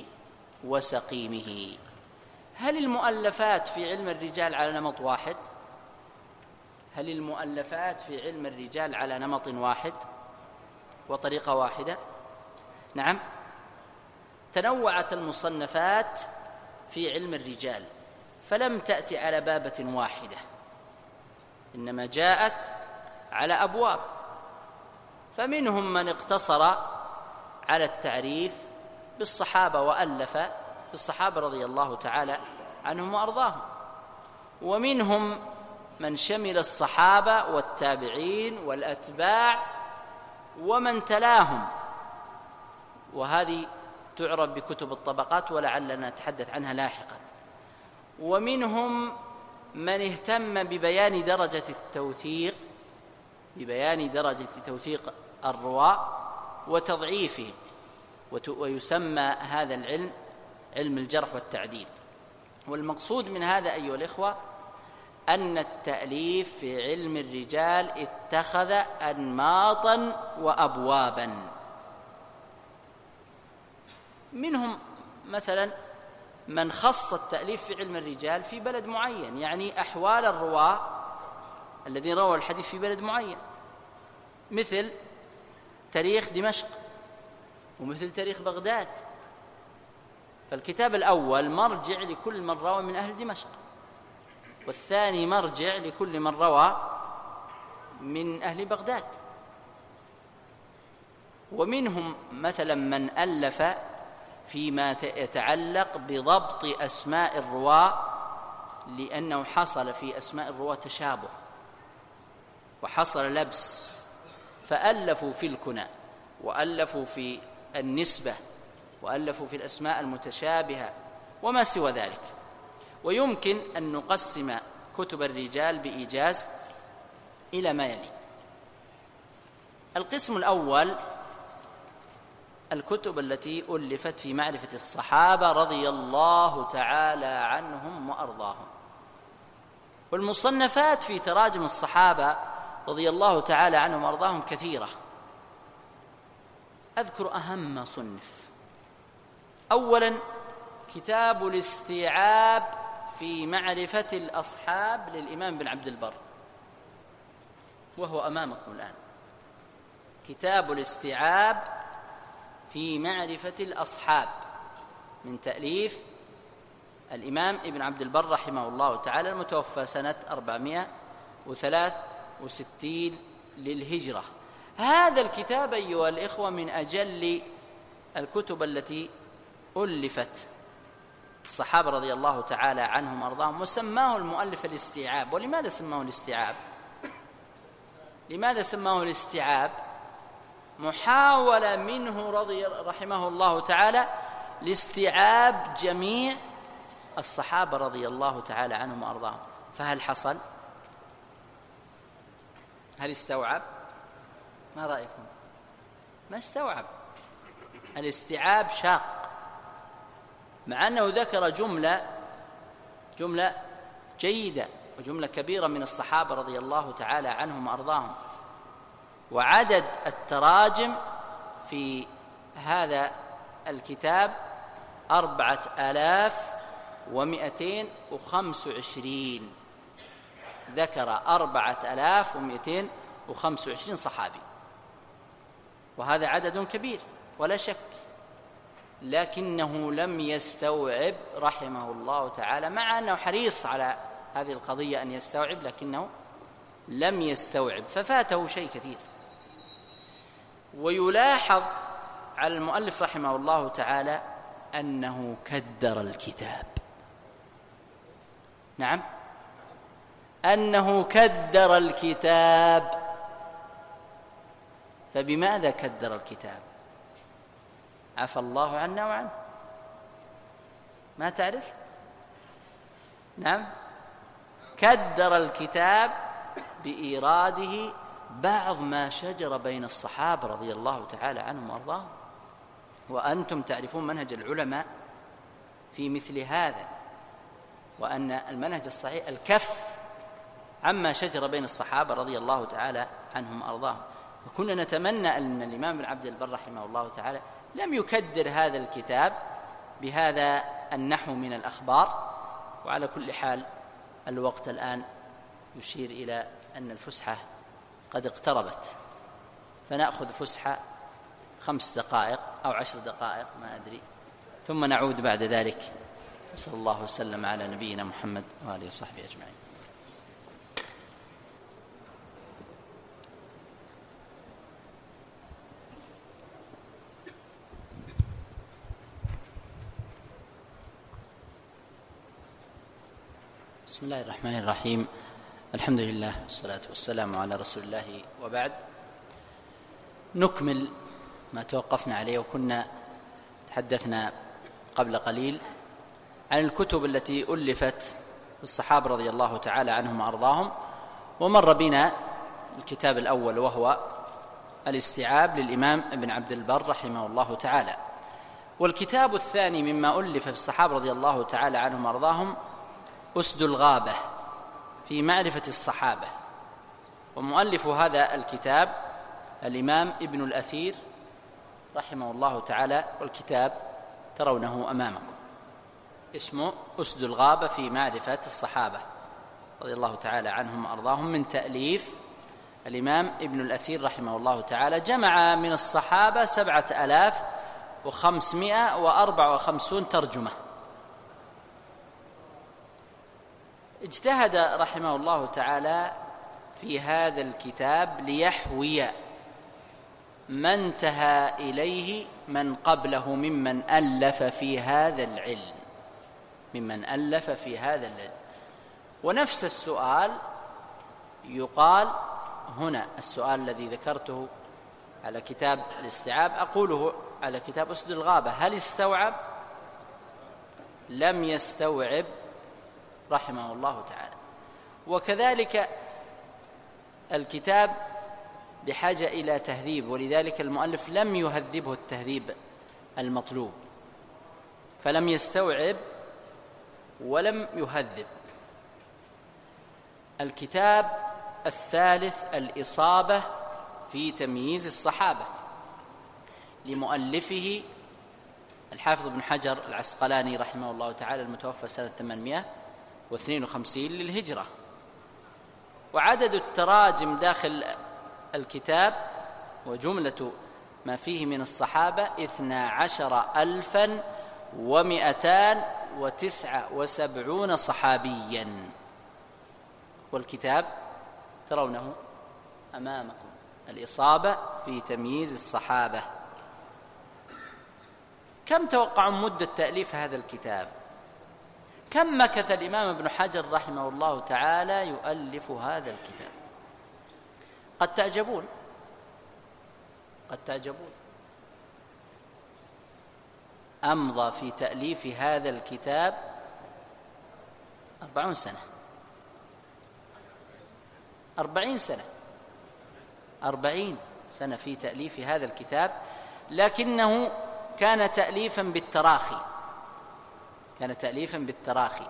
وسقيمه. هل المؤلفات في علم الرجال على نمط واحد؟ هل المؤلفات في علم الرجال على نمط واحد وطريقة واحدة؟ نعم. تنوعت المصنفات في علم الرجال فلم تأتي على بابة واحدة إنما جاءت على أبواب فمنهم من اقتصر على التعريف بالصحابة وألف بالصحابة رضي الله تعالى عنهم وأرضاهم ومنهم من شمل الصحابة والتابعين والأتباع ومن تلاهم وهذه تعرف بكتب الطبقات ولعلنا نتحدث عنها لاحقا. ومنهم من اهتم ببيان درجة التوثيق ببيان درجة توثيق الرواة وتضعيفه ويسمى هذا العلم علم الجرح والتعديل والمقصود من هذا أيها الإخوة أن التأليف في علم الرجال اتخذ أنماطا وأبوابا. منهم مثلا من خص التأليف في علم الرجال في بلد معين يعني أحوال الرواة الذين رووا الحديث في بلد معين. مثل تاريخ دمشق ومثل تاريخ بغداد. فالكتاب الأول مرجع لكل من روى من أهل دمشق والثاني مرجع لكل من روى من أهل بغداد. ومنهم مثلا من ألف فيما يتعلق بضبط أسماء الرواة لأنه حصل في أسماء الرواة تشابه وحصل لبس فألفوا في الكنى وألفوا في النسبة وألفوا في الأسماء المتشابهة وما سوى ذلك. ويمكن أن نقسم كتب الرجال بإيجاز إلى ما يلي. القسم الأول الكتب التي ألفت في معرفة الصحابة رضي الله تعالى عنهم وأرضاهم. والمصنفات في تراجم الصحابة رضي الله تعالى عنهم وأرضاهم كثيرة. أذكر أهم ما صنف. اولا كتاب الاستيعاب في معرفة الأصحاب للإمام بن عبد البر. وهو أمامكم الآن. كتاب الاستيعاب في معرفة الأصحاب من تأليف الإمام ابن عبد البر رحمه الله تعالى المتوفى سنة 463 للهجرة. هذا الكتاب أيها الإخوة من أجل الكتب التي ألفت الصحابة رضي الله تعالى عنهم وأرضاهم وسماه المؤلف الاستيعاب. ولماذا سماه الاستيعاب؟ لماذا سماه الاستيعاب؟ محاولة منه رضي رحمه الله تعالى لاستيعاب جميع الصحابة رضي الله تعالى عنهم وأرضاهم. فهل حصل؟ هل استوعب؟ ما رأيكم؟ ما استوعب. الاستيعاب شاق. مع أنه ذكر جملة جملة جيدة وجملة كبيرة من الصحابة رضي الله تعالى عنهم وأرضاهم. وعدد التراجم في هذا الكتاب أربعة آلاف ومئتين وخمس وعشرين. ذكر أربعة آلاف ومئتين وخمس وعشرين صحابي. وهذا عدد كبير ولا شك. لكنه لم يستوعب رحمه الله تعالى. مع أنه حريص على هذه القضية أن يستوعب لكنه لم يستوعب ففاته شيء كثير. ويلاحظ على المؤلف رحمه الله تعالى أنه كدر الكتاب. نعم. أنه كدر الكتاب. فبماذا كدر الكتاب؟ عفى الله عنا وعنه. ما تعرف؟ نعم. كدر الكتاب بإيراده بعض ما شجر بين الصحابة رضي الله تعالى عنهم وأرضاهم. وأنتم تعرفون منهج العلماء في مثل هذا وأن المنهج الصحيح الكف عما شجر بين الصحابة رضي الله تعالى عنهم وأرضاهم. وكنا نتمنى أن الإمام بن عبد البر رحمه الله تعالى لم يكدر هذا الكتاب بهذا النحو من الأخبار. وعلى كل حال الوقت الآن يشير إلى أن الفسحة قد اقتربت. فنأخذ فسحة خمس دقائق أو عشر دقائق ما أدري. ثم نعود بعد ذلك. صلى الله وسلم على نبينا محمد وآله وصحبه أجمعين. بسم الله الرحمن الرحيم. الحمد لله والصلاة والسلام على رسول الله وبعد. نكمل ما توقفنا عليه وكنا تحدثنا قبل قليل عن الكتب التي ألفت الصحابة رضي الله تعالى عنهم وأرضاهم ومر بنا الكتاب الأول وهو الاستيعاب للإمام ابن عبد البر رحمه الله تعالى. والكتاب الثاني مما ألف في الصحابة رضي الله تعالى عنهم وأرضاهم أسد الغابة. في معرفة الصحابة. ومؤلف هذا الكتاب الإمام ابن الأثير رحمه الله تعالى والكتاب ترونه أمامكم. اسمه أسد الغابة في معرفة الصحابة. رضي الله تعالى عنهم وأرضاهم. من تأليف الإمام ابن الأثير رحمه الله تعالى. جمع من الصحابة سبعة ألاف وخمسمائة وأربع وخمسون ترجمة. اجتهد رحمه الله تعالى في هذا الكتاب ليحوي ما انتهى إليه من قبله ممن ألف في هذا العلم. ممن ألف في هذا العلم. ونفس السؤال يقال هنا السؤال الذي ذكرته على كتاب الاستيعاب. أقوله على كتاب أسد الغابة هل استوعب؟ لم يستوعب رحمه الله تعالى. وكذلك الكتاب بحاجة إلى تهذيب ولذلك المؤلف لم يهذبه التهذيب المطلوب فلم يستوعب ولم يهذب. الكتاب الثالث الإصابة في تمييز الصحابة لمؤلفه الحافظ بن حجر العسقلاني رحمه الله تعالى المتوفى سنة 800 واثنين وخمسين للهجرة. وعدد التراجم داخل الكتاب وجملة ما فيه من الصحابة اثنا عشر ألفا ومئتان وتسعة وسبعون صحابيا. والكتاب ترونه أمامكم. الإصابة في تمييز الصحابة. كم توقعون مدة تأليف هذا الكتاب؟ كم مكث الإمام ابن حجر رحمه الله تعالى يؤلف هذا الكتاب؟ قد تعجبون؟ قد تعجبون؟ أمضى في تأليف هذا الكتاب أربعون سنة. أربعين سنة. أربعين سنة في تأليف هذا الكتاب لكنه كان تأليفا بالتراخي. كان تأليفا بالتراخي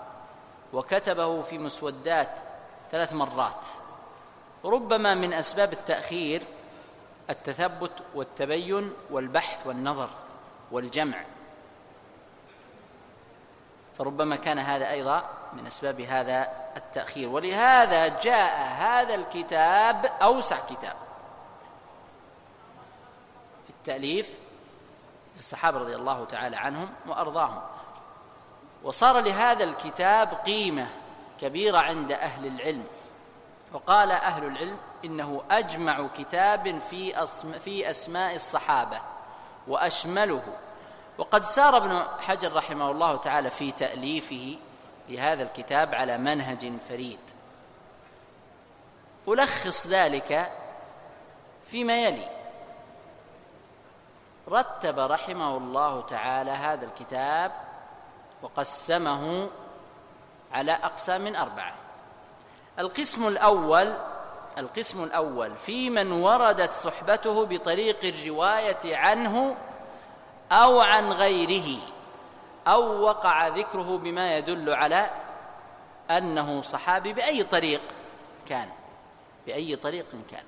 وكتبه في مسودات ثلاث مرات. ربما من أسباب التأخير التثبت والتبين والبحث والنظر والجمع. فربما كان هذا أيضا من أسباب هذا التأخير. ولهذا جاء هذا الكتاب أوسع كتاب في التأليف في الصحابه رضي الله تعالى عنهم وأرضاهم. وصار لهذا الكتاب قيمة كبيرة عند أهل العلم. وقال أهل العلم إنه أجمع كتاب في في أسماء الصحابة وأشمله. وقد سار ابن حجر رحمه الله تعالى في تأليفه لهذا الكتاب على منهج فريد. ألخص ذلك فيما يلي. رتب رحمه الله تعالى هذا الكتاب وقسمه على أقسام أربعة. القسم الأول القسم الأول في من وردت صحبته بطريق الرواية عنه أو عن غيره أو وقع ذكره بما يدل على أنه صحابي بأي طريق كان بأي طريق كان.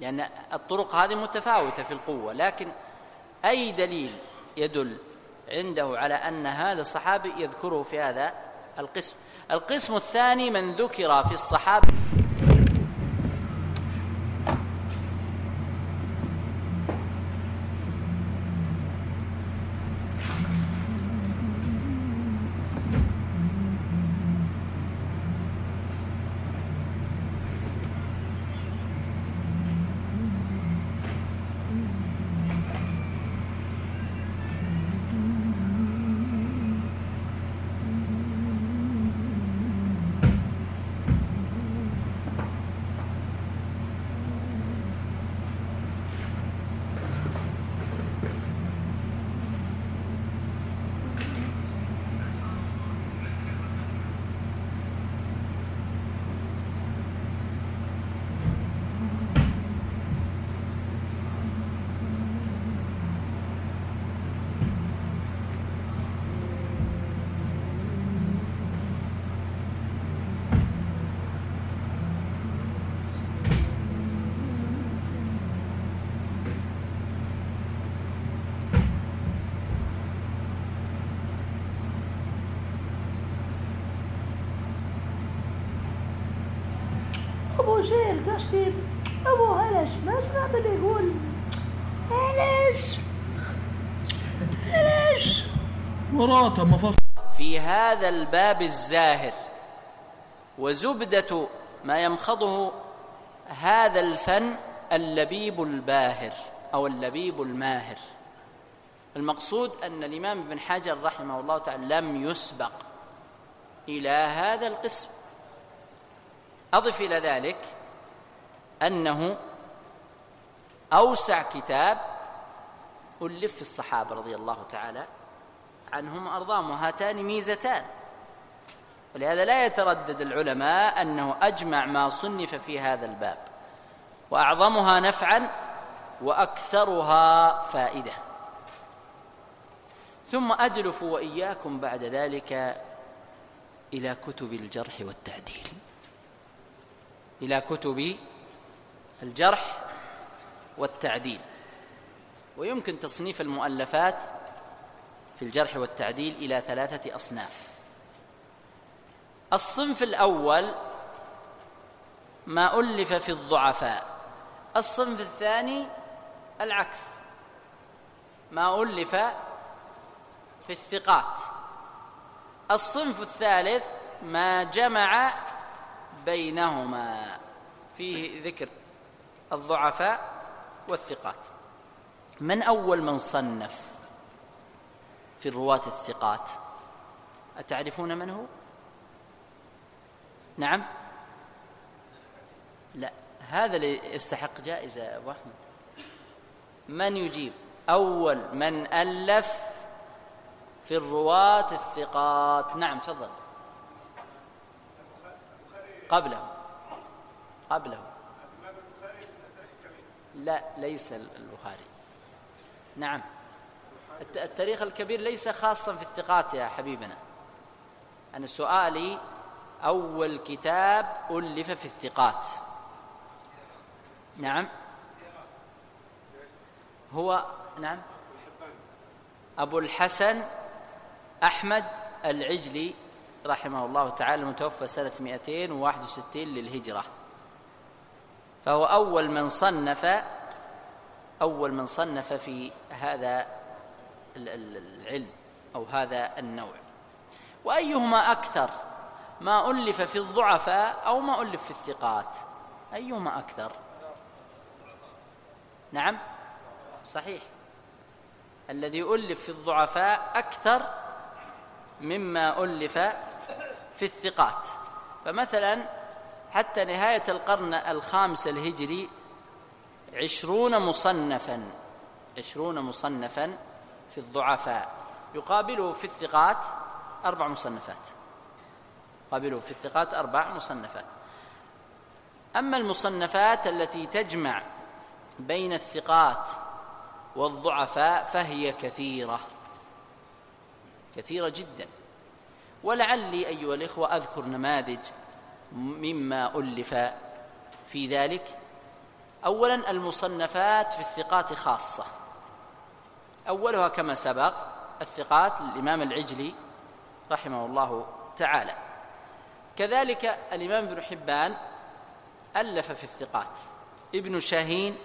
لأن الطرق هذه متفاوتة في القوة لكن أي دليل يدل عنده على أن هذا الصحابي يذكره في هذا القسم. القسم الثاني من ذكر في الصحابه شير قصدي أبو هلس ما سمعت اللي يقول هلس هلس وراته مفصل في هذا الباب الزاهر وزبدة ما يمخضه هذا الفن اللبيب الباهر أو اللبيب الماهر. المقصود أن الإمام ابن حجر رحمه الله تعالى لم يسبق إلى هذا القسم. أضف إلى ذلك أنه أوسع كتاب ألف في الصحابة رضي الله تعالى عنهم وأرضاهم وهاتان ميزتان. ولهذا لا يتردد العلماء أنه أجمع ما صنف في هذا الباب. وأعظمها نفعا وأكثرها فائدة. ثم أدلف وإياكم بعد ذلك إلى كتب الجرح والتعديل. إلى كتب الجرح والتعديل. ويمكن تصنيف المؤلفات في الجرح والتعديل إلى ثلاثة أصناف. الصنف الأول ما ألف في الضعفاء. الصنف الثاني العكس. ما ألف في الثقات. الصنف الثالث ما جمع بينهما. فيه ذكر الضعفاء والثقات. من أول من صنف؟ في الرواة الثقات. أتعرفون من هو؟ نعم. لا هذا اللي يستحق جائزة يا أبو أحمد. من يجيب؟ أول من ألف في الرواة الثقات. نعم تفضل. قبله قبله لا ليس البخاري. نعم. التاريخ الكبير ليس خاصا في الثقات يا حبيبنا. أنا سؤالي أول كتاب ألف في الثقات. نعم. هو نعم. أبو الحسن أحمد العجلي رحمه الله تعالى المتوفى سنة 261 للهجرة. فهو أول من صنف أول من صنف في هذا العلم أو هذا النوع. وأيهما أكثر؟ ما ألف في الضعفاء أو ما ألف في الثقات. أيهما أكثر؟ نعم؟ صحيح. الذي ألف في الضعفاء أكثر مما ألف في الثقات. فمثلا حتى نهاية القرن الخامس الهجري عشرون مصنفا عشرون مصنفا في الضعفاء. يقابله في الثقات أربع مصنفات. يقابله في الثقات أربع مصنفات. أما المصنفات التي تجمع بين الثقات والضعفاء فهي كثيرة. كثيرة جدا. ولعلي أيها الإخوة أذكر نماذج مما ألف في ذلك. أولا المصنفات في الثقات خاصة. أولها كما سبق الثقات للإمام العجلي رحمه الله تعالى. كذلك الإمام ابن حبان ألف في الثقات. ابن شاهين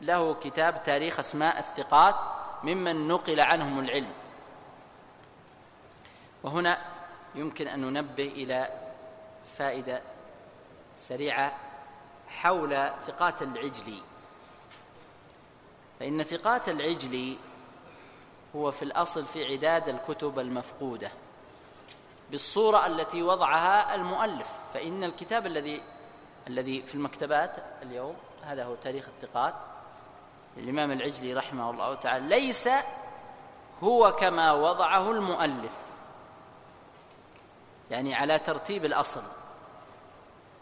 له كتاب تاريخ أسماء الثقات ممن نقل عنهم العلم. وهنا يمكن أن ننبه إلى فائدة سريعة حول ثقات العجلي. فإن ثقات العجلي هو في الأصل في عداد الكتب المفقودة بالصورة التي وضعها المؤلف. فإن الكتاب الذي الذي في المكتبات اليوم هذا هو تاريخ الثقات الإمام العجلي رحمه الله تعالى ليس هو كما وضعه المؤلف. يعني على ترتيب الأصل.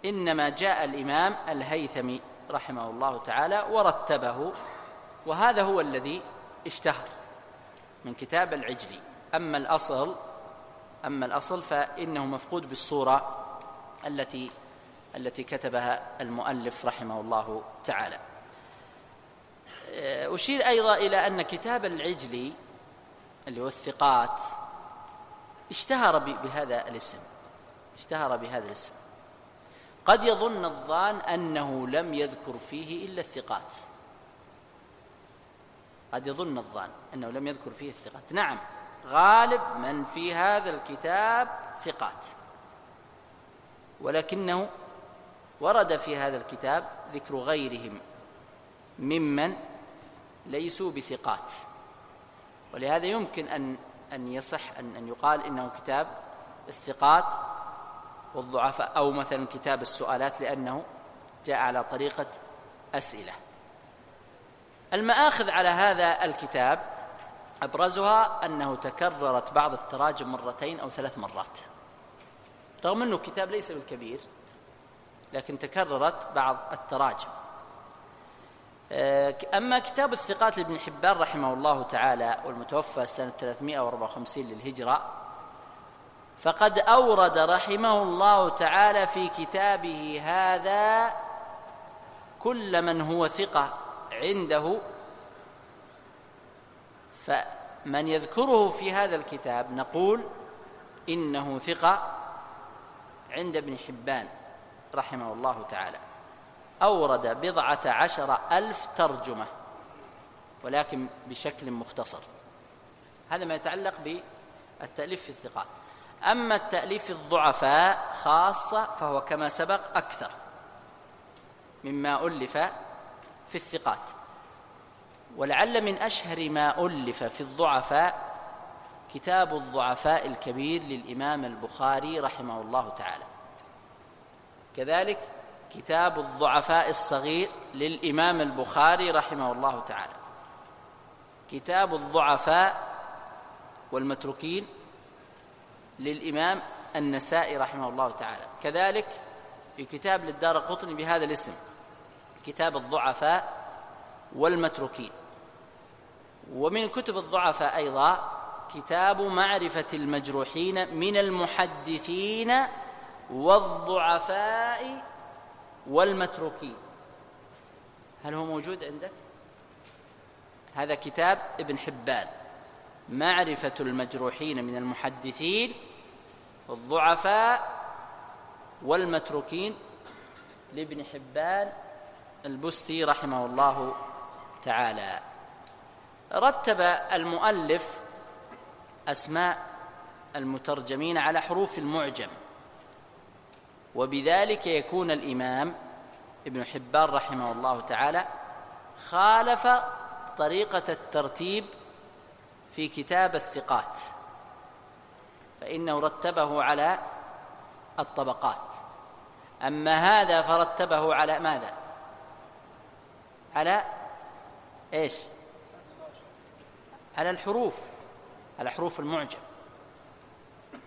إنما جاء الإمام الهيثمي رحمه الله تعالى ورتبه وهذا هو الذي اشتهر من كتاب العجلي. أما الأصل أما الأصل فإنه مفقود بالصورة التي التي كتبها المؤلف رحمه الله تعالى. أشير أيضا إلى أن كتاب العجلي اللي هو الثقات اشتهر بهذا الاسم. اشتهر بهذا الاسم. قد يظن الظان أنه لم يذكر فيه إلا الثقات. قد يظن الظان أنه لم يذكر فيه الثقات. نعم غالب من في هذا الكتاب ثقات. ولكنه ورد في هذا الكتاب ذكر غيرهم ممن ليسوا بثقات. ولهذا يمكن أن أن يصح أن أن يقال إنه كتاب الثقات والضعفاء أو مثلا كتاب السؤالات لأنه جاء على طريقة أسئلة. المآخذ على هذا الكتاب أبرزها أنه تكررت بعض التراجم مرتين أو ثلاث مرات. رغم أنه كتاب ليس بالكبير لكن تكررت بعض التراجم. آه، أما كتاب الثقات لابن حبان رحمه الله تعالى والمتوفى سنة 354 للهجرة فقد أورد رحمه الله تعالى في كتابه هذا كل من هو ثقة. عنده. فمن يذكره في هذا الكتاب نقول إنه ثقة عند ابن حبان رحمه الله تعالى. أورد بضعة عشر ألف ترجمة ولكن بشكل مختصر. هذا ما يتعلق بالتأليف في الثقات. أما التأليف الضعفاء خاصة فهو كما سبق أكثر مما ألف في الثقات. ولعل من أشهر ما ألف في الضعفاء كتاب الضعفاء الكبير للإمام البخاري رحمه الله تعالى. كذلك كتاب الضعفاء الصغير للإمام البخاري رحمه الله تعالى. كتاب الضعفاء والمتروكين للإمام النسائي رحمه الله تعالى. كذلك في كتاب للدار قطني بهذا الاسم. كتاب الضعفاء والمتروكين. ومن كتب الضعفاء أيضا كتاب معرفة المجروحين من المحدثين والضعفاء والمتروكين. هل هو موجود عندك؟ هذا كتاب ابن حبان معرفة المجروحين من المحدثين الضعفاء والمتروكين لابن حبان البستي رحمه الله تعالى. رتب المؤلف أسماء المترجمين على حروف المعجم. وبذلك يكون الإمام ابن حبان رحمه الله تعالى خالف طريقة الترتيب في كتاب الثقات فإنه رتبه على الطبقات. أما هذا فرتبه على ماذا؟ على إيش؟ على الحروف على حروف المعجم.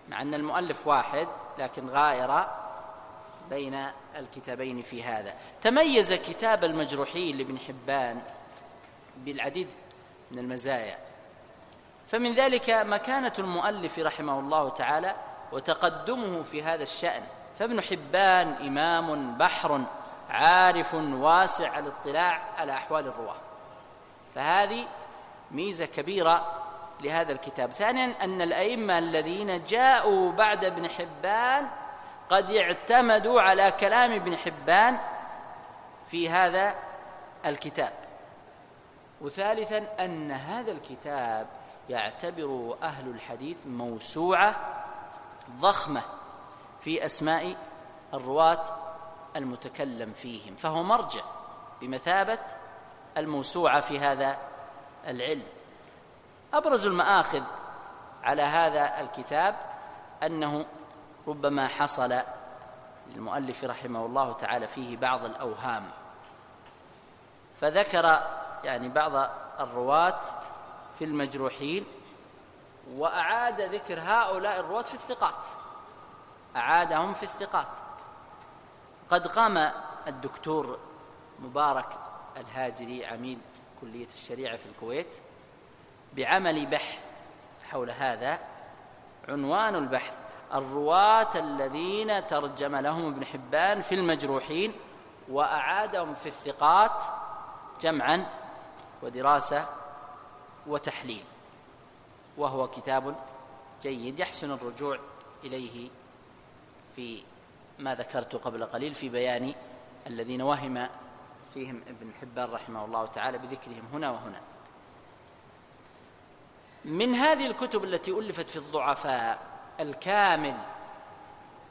مع أن المؤلف واحد لكن غاير بين الكتابين في هذا. تميز كتاب المجروحين لابن حبان بالعديد من المزايا. فمن ذلك مكانه المؤلف رحمه الله تعالى وتقدمه في هذا الشأن. فابن حبان إمام بحر عارف واسع الاطلاع على أحوال الرواة. فهذه ميزة كبيرة لهذا الكتاب. ثانيا أن الأئمة الذين جاءوا بعد ابن حبان قد اعتمدوا على كلام ابن حبان في هذا الكتاب. وثالثا أن هذا الكتاب يعتبر أهل الحديث موسوعة ضخمة في أسماء الرواة المتكلم فيهم فهو مرجع بمثابة الموسوعة في هذا العلم. أبرز المآخذ على هذا الكتاب أنه ربما حصل للمؤلف رحمه الله تعالى فيه بعض الأوهام. فذكر يعني بعض الرواة في المجروحين وأعاد ذكر هؤلاء الرواة في الثقات أعادهم في الثقات. قد قام الدكتور مبارك الهاجري عميد كلية الشريعة في الكويت بعمل بحث حول هذا عنوان البحث الرواة الذين ترجم لهم ابن حبان في المجروحين وأعادهم في الثقات جمعا ودراسة وتحليل وهو كتاب جيد يحسن الرجوع إليه في ما ذكرت قبل قليل في بيان الذين وهم فيهم ابن حبان رحمه الله تعالى بذكرهم هنا وهنا. من هذه الكتب التي ألفت في الضعفاء الكامل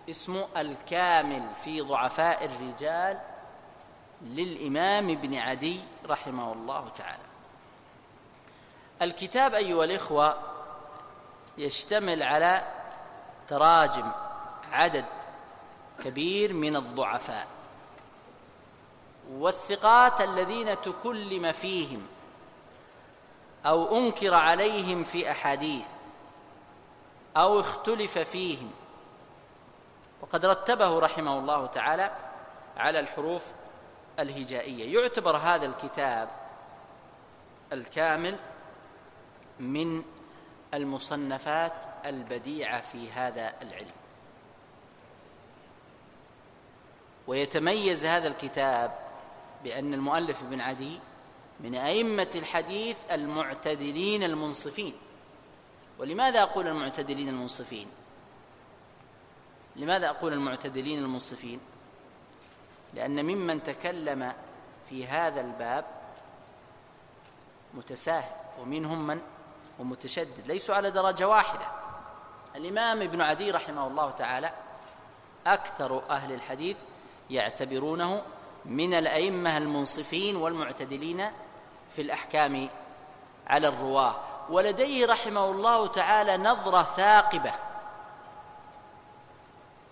اسمه الكامل في ضعفاء الرجال للإمام ابن عدي رحمه الله تعالى. الكتاب أيها الإخوة يشتمل على تراجم عدد كبير من الضعفاء. والثقات الذين تكلم فيهم أو أنكر عليهم في أحاديث أو اختلف فيهم. وقد رتبه رحمه الله تعالى على الحروف الهجائية. يعتبر هذا الكتاب الكامل من المصنفات البديعة في هذا العلم. ويتميز هذا الكتاب بأن المؤلف ابن عدي من أئمة الحديث المعتدلين المنصفين. ولماذا أقول المعتدلين المنصفين؟ لماذا أقول المعتدلين المنصفين؟ لأن ممن تكلم في هذا الباب متساهل ومنهم من؟ ومتشدد. ليسوا على درجة واحدة. الإمام ابن عدي رحمه الله تعالى أكثر أهل الحديث يعتبرونه من الأئمة المنصفين والمعتدلين في الأحكام على الرواة. ولديه رحمه الله تعالى نظرة ثاقبة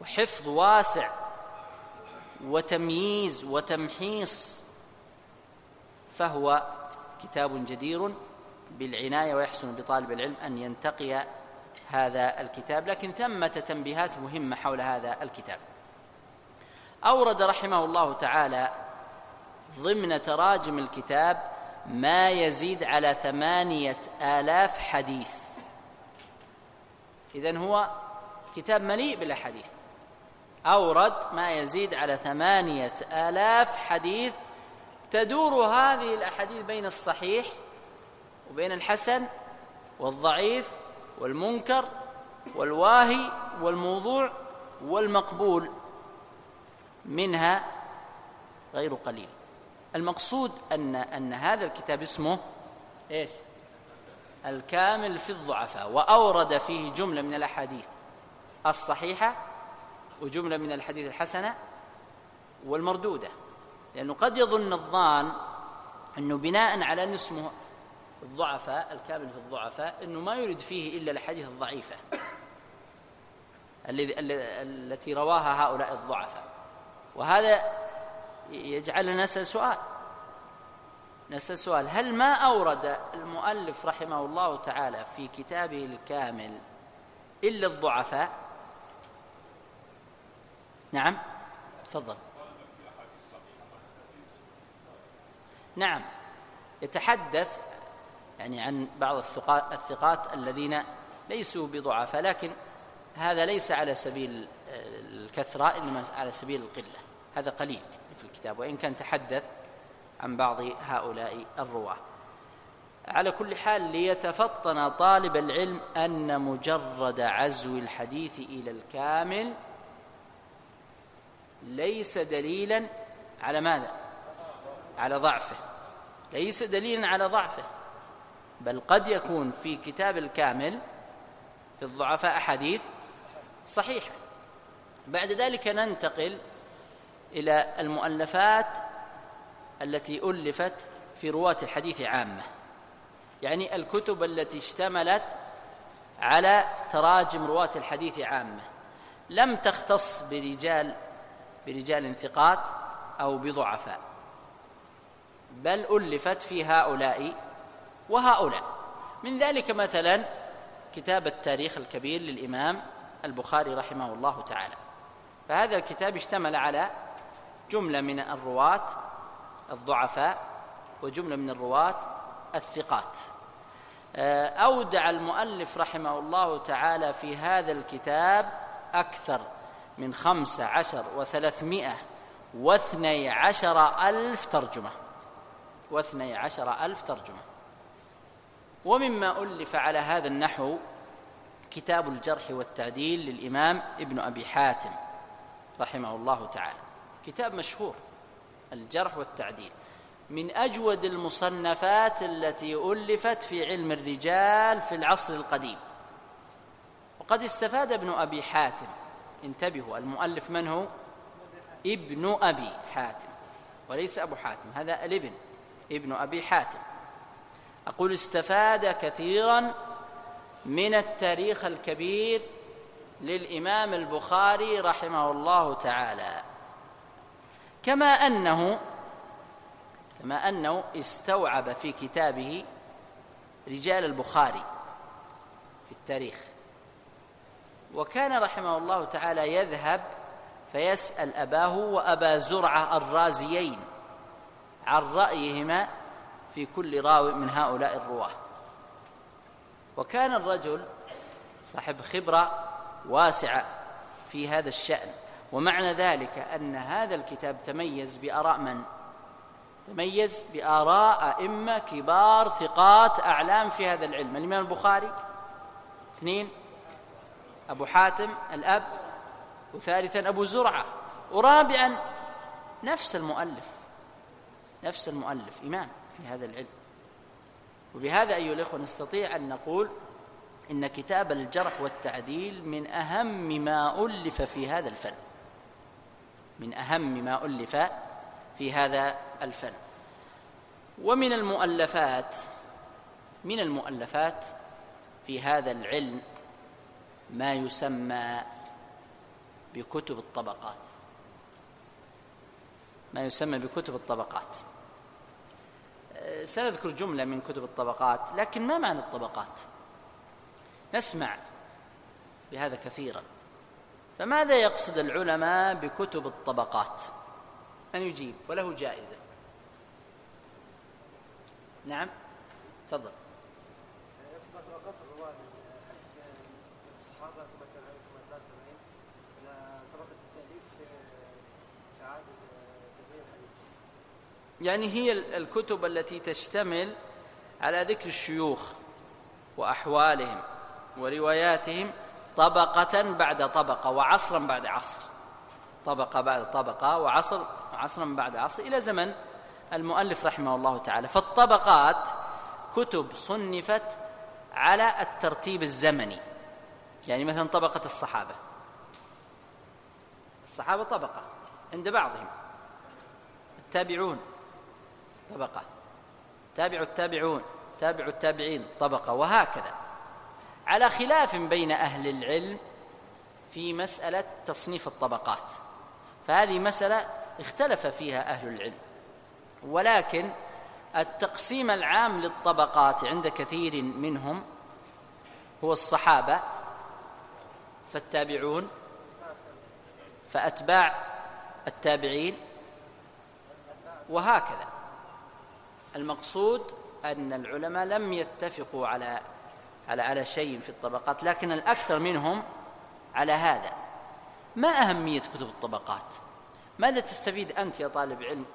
وحفظ واسع وتمييز وتمحيص فهو كتاب جدير بالعناية ويحسن بطالب العلم أن ينتقي هذا الكتاب. لكن ثمة تنبيهات مهمة حول هذا الكتاب. أورد رحمه الله تعالى ضمن تراجم الكتاب ما يزيد على ثمانية آلاف حديث. إذن هو كتاب مليء بالأحاديث. أورد ما يزيد على ثمانية آلاف حديث. تدور هذه الأحاديث بين الصحيح وبين الحسن والضعيف والمنكر والواهي والموضوع والمقبول. منها غير قليل. المقصود أن أن هذا الكتاب اسمه إيش؟ الكامل في الضعفاء وأورد فيه جملة من الأحاديث الصحيحة وجملة من الحديث الحسنة والمردودة. لأنه قد يظن الظان أنه بناء على أن اسمه الضعفاء الكامل في الضعفاء أنه ما يريد فيه إلا الأحاديث الضعيفة الذي التي رواها هؤلاء الضعفاء. وهذا يجعلنا نسأل سؤال. نسأل سؤال. هل ما أورد المؤلف رحمه الله تعالى في كتابه الكامل إلا الضعفاء؟ نعم. تفضل. نعم. يتحدث يعني عن بعض الثقات الذين ليسوا بضعفاء لكن هذا ليس على سبيل الكثرة إنما على سبيل القلة. هذا قليل في الكتاب وإن كان تحدث عن بعض هؤلاء الرواة. على كل حال ليتفطن طالب العلم أن مجرد عزو الحديث إلى الكامل ليس دليلا على ماذا؟ على ضعفه. ليس دليلا على ضعفه بل قد يكون في كتاب الكامل في الضعفاء أحاديث صحيحة. بعد ذلك ننتقل إلى المؤلفات التي ألفت في رواة الحديث عامة. يعني الكتب التي اشتملت على تراجم رواة الحديث عامة. لم تختص برجال برجال ثقات أو بضعفاء بل ألفت في هؤلاء وهؤلاء. من ذلك مثلا كتاب التاريخ الكبير للإمام البخاري رحمه الله تعالى. فهذا الكتاب اشتمل على جملة من الرواة الضعفاء وجملة من الرواة الثقات. آه، أودع المؤلف رحمه الله تعالى في هذا الكتاب أكثر من خمس عشر وثلاثمائة واثني عشر ألف ترجمة. واثني عشر ألف ترجمة. ومما ألف على هذا النحو كتاب الجرح والتعديل للإمام ابن أبي حاتم رحمه الله تعالى. كتاب مشهور الجرح والتعديل من أجود المصنفات التي ألفت في علم الرجال في العصر القديم. وقد استفاد ابن أبي حاتم انتبهوا المؤلف من هو؟ ابن أبي حاتم وليس أبو حاتم هذا الابن ابن أبي حاتم. أقول استفاد كثيرا من التاريخ الكبير للإمام البخاري رحمه الله تعالى. كما أنه كما أنه استوعب في كتابه رجال البخاري في التاريخ. وكان رحمه الله تعالى يذهب فيسأل أباه وأبا زرعة الرازيين عن رأيهما في كل راوي من هؤلاء الرواة. وكان الرجل صاحب خبرة واسعة في هذا الشأن. ومعنى ذلك أن هذا الكتاب تميز بآراء من؟ تميز بآراء أئمة كبار ثقات أعلام في هذا العلم. الإمام البخاري اثنين. أبو حاتم الأب. وثالثا أبو زرعة. ورابعا نفس المؤلف. نفس المؤلف إمام في هذا العلم. وبهذا أيها الإخوة نستطيع أن نقول إن كتاب الجرح والتعديل من أهم ما ألف في هذا الفن. من أهم ما ألف في هذا الفن. ومن المؤلفات من المؤلفات في هذا العلم ما يسمى بكتب الطبقات. ما يسمى بكتب الطبقات. سنذكر جملة من كتب الطبقات لكن ما معنى الطبقات؟ نسمع بهذا كثيرا. فماذا يقصد العلماء بكتب الطبقات؟ من يجيب؟ وله جائزة. نعم. تفضل. يقصد طبقات حيث الصحابة التابعين إلى طبقة التأليف الحديث. يعني هي الكتب التي تشتمل على ذكر الشيوخ وأحوالهم ورواياتهم طبقة بعد طبقة وعصرا بعد عصر. طبقة بعد طبقة وعصر عصرا بعد عصر إلى زمن المؤلف رحمه الله تعالى. فالطبقات كتب صنفت على الترتيب الزمني. يعني مثلا طبقة الصحابة. الصحابة طبقة عند بعضهم. التابعون طبقة. تابع التابعون تابع التابعين طبقة. وهكذا. على خلاف بين أهل العلم في مسألة تصنيف الطبقات. فهذه مسألة اختلف فيها أهل العلم. ولكن التقسيم العام للطبقات عند كثير منهم هو الصحابة فالتابعون فأتباع التابعين وهكذا. المقصود أن العلماء لم يتفقوا على على على شيء في الطبقات لكن الأكثر منهم على هذا. ما أهمية كتب الطبقات؟ ماذا تستفيد أنت يا طالب علم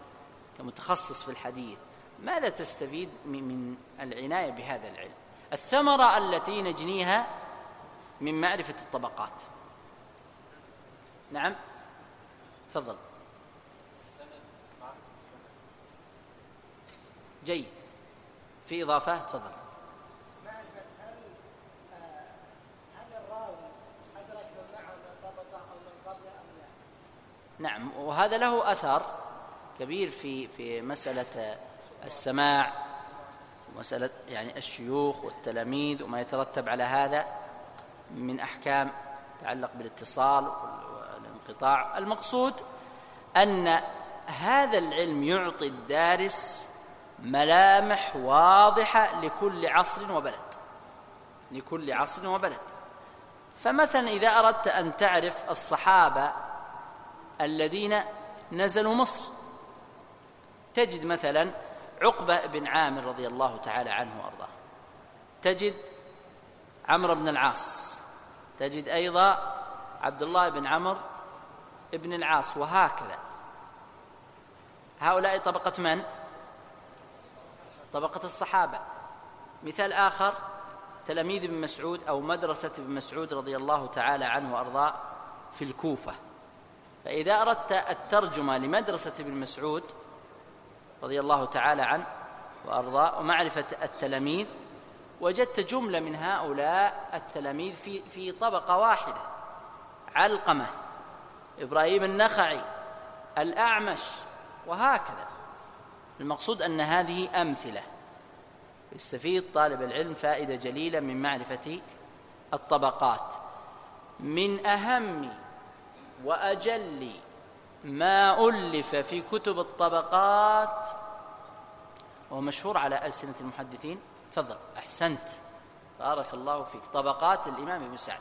كمتخصص في الحديث؟ ماذا تستفيد من العناية بهذا العلم؟ الثمرة التي نجنيها من معرفة الطبقات. نعم؟ تفضل. جيد. في إضافة؟ تفضل. نعم وهذا له أثر كبير في في مسألة السماع ومساله يعني الشيوخ والتلاميذ وما يترتب على هذا من أحكام تتعلق بالاتصال والانقطاع. المقصود أن هذا العلم يعطي الدارس ملامح واضحة لكل عصر وبلد لكل عصر وبلد. فمثلا إذا أردت أن تعرف الصحابة الذين نزلوا مصر. تجد مثلا عقبة بن عامر رضي الله تعالى عنه وأرضاه. تجد عمرو بن العاص. تجد أيضا عبد الله بن عمرو بن العاص وهكذا. هؤلاء طبقة من؟ طبقة الصحابة. مثال آخر تلاميذ ابن مسعود أو مدرسة ابن مسعود رضي الله تعالى عنه وأرضاه في الكوفة. فإذا أردت الترجمة لمدرسة ابن مسعود رضي الله تعالى عنه وأرضاه ومعرفة التلاميذ وجدت جملة من هؤلاء التلاميذ في في طبقة واحدة علقمة إبراهيم النخعي الأعمش وهكذا. المقصود أن هذه أمثلة. يستفيد طالب العلم فائدة جليلة من معرفة الطبقات. من أهم واجل ما ألف في كتب الطبقات وهو مشهور على ألسنة المحدثين. تفضل. أحسنت. بارك الله فيك. طبقات الإمام ابن سعد.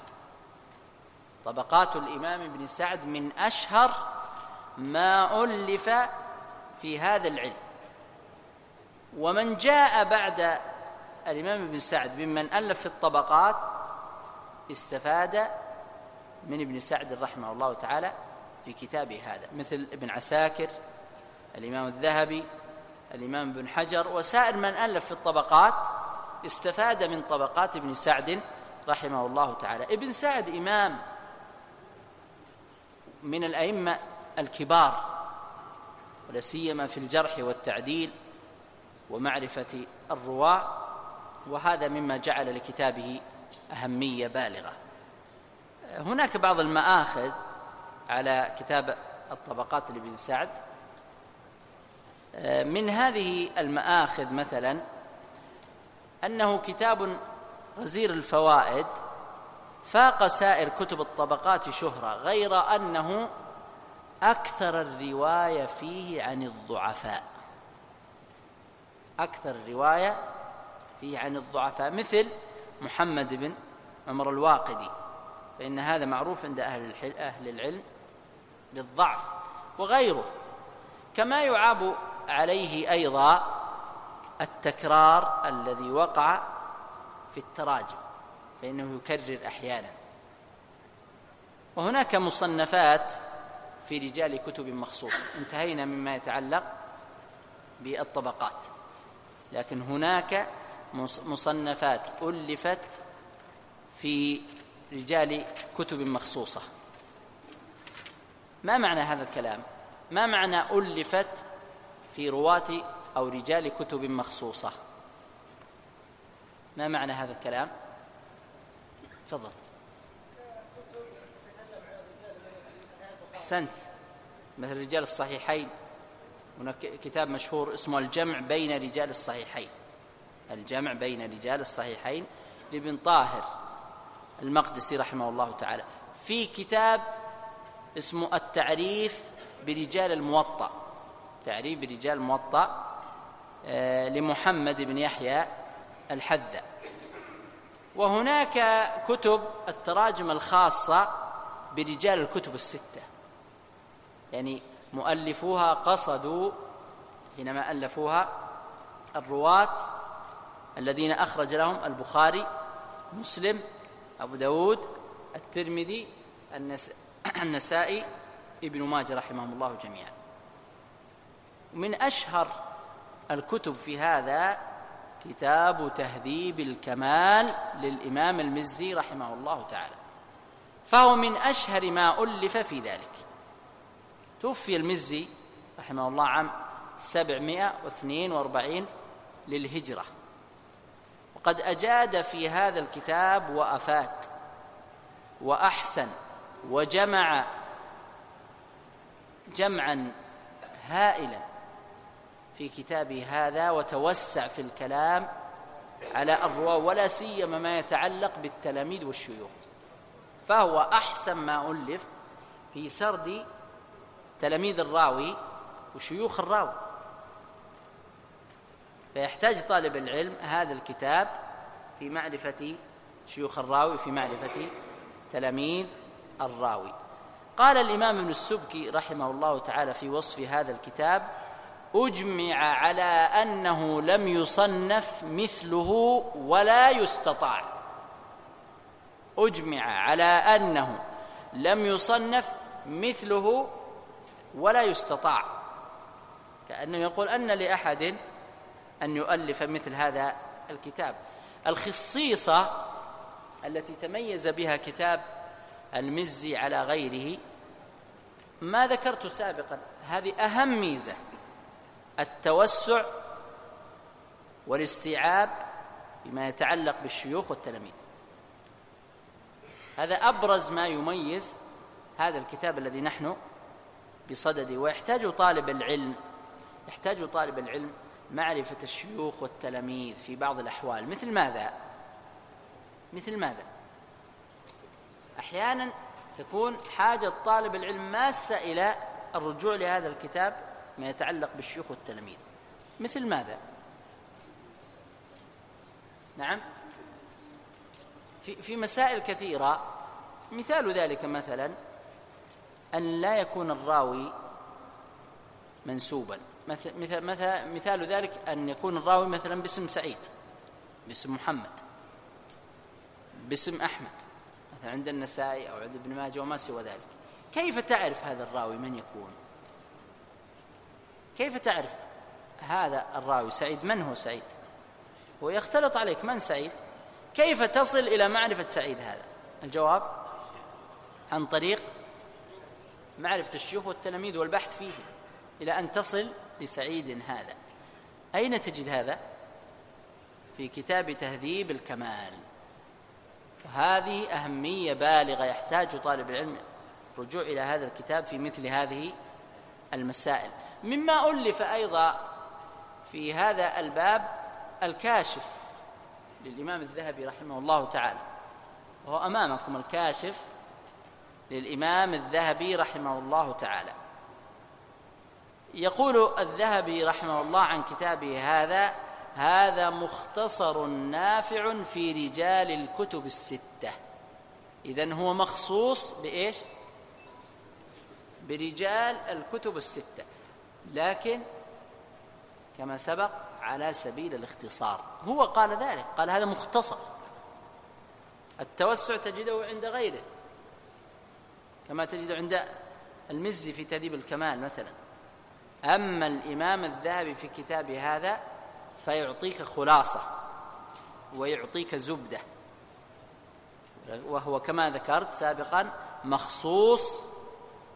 طبقات الإمام ابن سعد من أشهر ما ألف في هذا العلم. ومن جاء بعد الإمام ابن سعد ممن ألف في الطبقات استفاد من ابن سعد رحمه الله تعالى في كتابه هذا مثل ابن عساكر الإمام الذهبي الإمام ابن حجر وسائر من ألف في الطبقات استفاد من طبقات ابن سعد رحمه الله تعالى. ابن سعد إمام من الأئمة الكبار ولا سيما في الجرح والتعديل ومعرفة الرواة وهذا مما جعل لكتابه أهمية بالغة. هناك بعض المآخذ على كتاب الطبقات لابن سعد. من هذه المآخذ مثلا أنه كتاب غزير الفوائد فاق سائر كتب الطبقات شهرة غير أنه أكثر الرواية فيه عن الضعفاء. أكثر الرواية فيه عن الضعفاء مثل محمد بن عمر الواقدي. فإن هذا معروف عند أهل أهل العلم بالضعف وغيره. كما يعاب عليه أيضا التكرار الذي وقع في التراجم فإنه يكرر أحيانا. وهناك مصنفات في رجال كتب مخصوصة انتهينا مما يتعلق بالطبقات. لكن هناك مصنفات ألفت في رجال كتب مخصوصة. ما معنى هذا الكلام؟ ما معنى ألفت في رواة أو رجال كتب مخصوصة؟ ما معنى هذا الكلام؟ تفضل. أحسنت. مثل رجال الصحيحين. هناك كتاب مشهور اسمه الجمع بين رجال الصحيحين. الجمع بين رجال الصحيحين لابن طاهر. المقدسي رحمه الله تعالى. في كتاب اسمه التعريف برجال الموطأ. تعريف برجال الموطأ آه، لمحمد بن يحيى الحذا وهناك كتب التراجم الخاصة برجال الكتب الستة. يعني مؤلفوها قصدوا حينما ألفوها الرواة الذين أخرج لهم البخاري مسلم أبو داود الترمذي النسائي ابن ماجه رحمهم الله جميعا. من أشهر الكتب في هذا كتاب تهذيب الكمال للإمام المزي رحمه الله تعالى. فهو من أشهر ما ألف في ذلك. توفي المزي رحمه الله عام 742 للهجرة. وقد أجاد في هذا الكتاب وأفات وأحسن وجمع جمعا هائلا في كتابه هذا وتوسع في الكلام على الرواة ولا سيما ما يتعلق بالتلاميذ والشيوخ. فهو أحسن ما ألف في سرد تلاميذ الراوي وشيوخ الراوي. فيحتاج طالب العلم هذا الكتاب في معرفة شيوخ الراوي في معرفة تلاميذ الراوي. قال الإمام ابن السبكي رحمه الله تعالى في وصف هذا الكتاب أجمع على أنه لم يصنف مثله ولا يستطاع. أجمع على أنه لم يصنف مثله ولا يستطاع. كأنه يقول أن لأحد أن يؤلف مثل هذا الكتاب. الخصيصة التي تميز بها كتاب المزي على غيره ما ذكرت سابقا هذه أهم ميزة التوسع والاستيعاب بما يتعلق بالشيوخ والتلاميذ. هذا أبرز ما يميز هذا الكتاب الذي نحن بصدده ويحتاج طالب العلم يحتاج طالب العلم معرفة الشيوخ والتلاميذ في بعض الأحوال. مثل ماذا؟ مثل ماذا؟ أحيانا تكون حاجة طالب العلم ماسة إلى الرجوع لهذا الكتاب ما يتعلق بالشيوخ والتلاميذ. مثل ماذا؟ نعم. في في مسائل كثيرة. مثال ذلك مثلا أن لا يكون الراوي منسوبا. مثل مثل مثال ذلك أن يكون الراوي مثلا باسم سعيد باسم محمد باسم أحمد مثلا عند النسائي أو عند ابن ماجه وما سوى ذلك. كيف تعرف هذا الراوي من يكون؟ كيف تعرف هذا الراوي؟ سعيد من هو سعيد؟ ويختلط عليك من سعيد؟ كيف تصل إلى معرفة سعيد هذا؟ الجواب عن طريق معرفة الشيوخ والتلاميذ والبحث فيه إلى أن تصل لسعيد هذا. أين تجد هذا؟ في كتاب تهذيب الكمال. وهذه أهمية بالغة يحتاج طالب العلم الرجوع إلى هذا الكتاب في مثل هذه المسائل. مما ألف أيضا في هذا الباب الكاشف للإمام الذهبي رحمه الله تعالى. وهو أمامكم الكاشف للإمام الذهبي رحمه الله تعالى. يقول الذهبي رحمه الله عن كتابه هذا هذا مختصر نافع في رجال الكتب الستة. إذن هو مخصوص بإيش؟ برجال الكتب الستة. لكن كما سبق على سبيل الاختصار. هو قال ذلك قال هذا مختصر. التوسع تجده عند غيره. كما تجد عند المزي في تهذيب الكمال مثلا. أما الإمام الذهبي في كتابه هذا فيعطيك خلاصة ويعطيك زبدة. وهو كما ذكرت سابقا مخصوص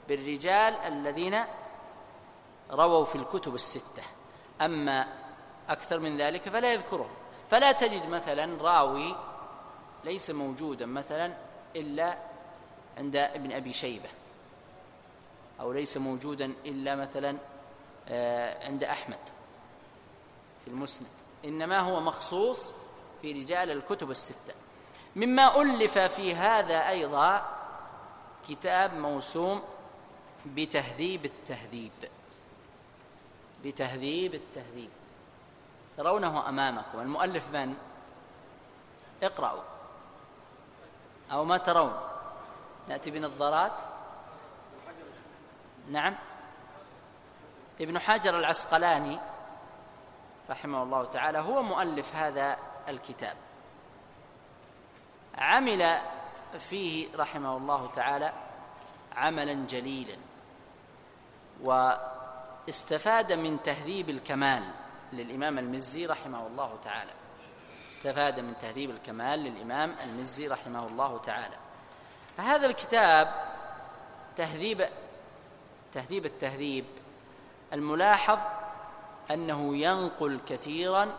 بالرجال الذين رووا في الكتب الستة. أما أكثر من ذلك فلا يذكرهم. فلا تجد مثلا راوي ليس موجودا مثلا إلا عند ابن أبي شيبة أو ليس موجودا إلا مثلا عند أحمد في المسند. إنما هو مخصوص في رجال الكتب الستة. مما ألف في هذا أيضا كتاب موسوم بتهذيب التهذيب. بتهذيب التهذيب. ترونه أمامكم. المؤلف من؟ اقرأوا. أو ما ترون. نأتي بنظارات؟ نعم. ابن حجر العسقلاني رحمه الله تعالى هو مؤلف هذا الكتاب. عمل فيه رحمه الله تعالى عملا جليلا واستفاد من تهذيب الكمال للإمام المزي رحمه الله تعالى. استفاد من تهذيب الكمال للإمام المزي رحمه الله تعالى. هذا الكتاب تهذيب تهذيب التهذيب الملاحظ أنه ينقل كثيرا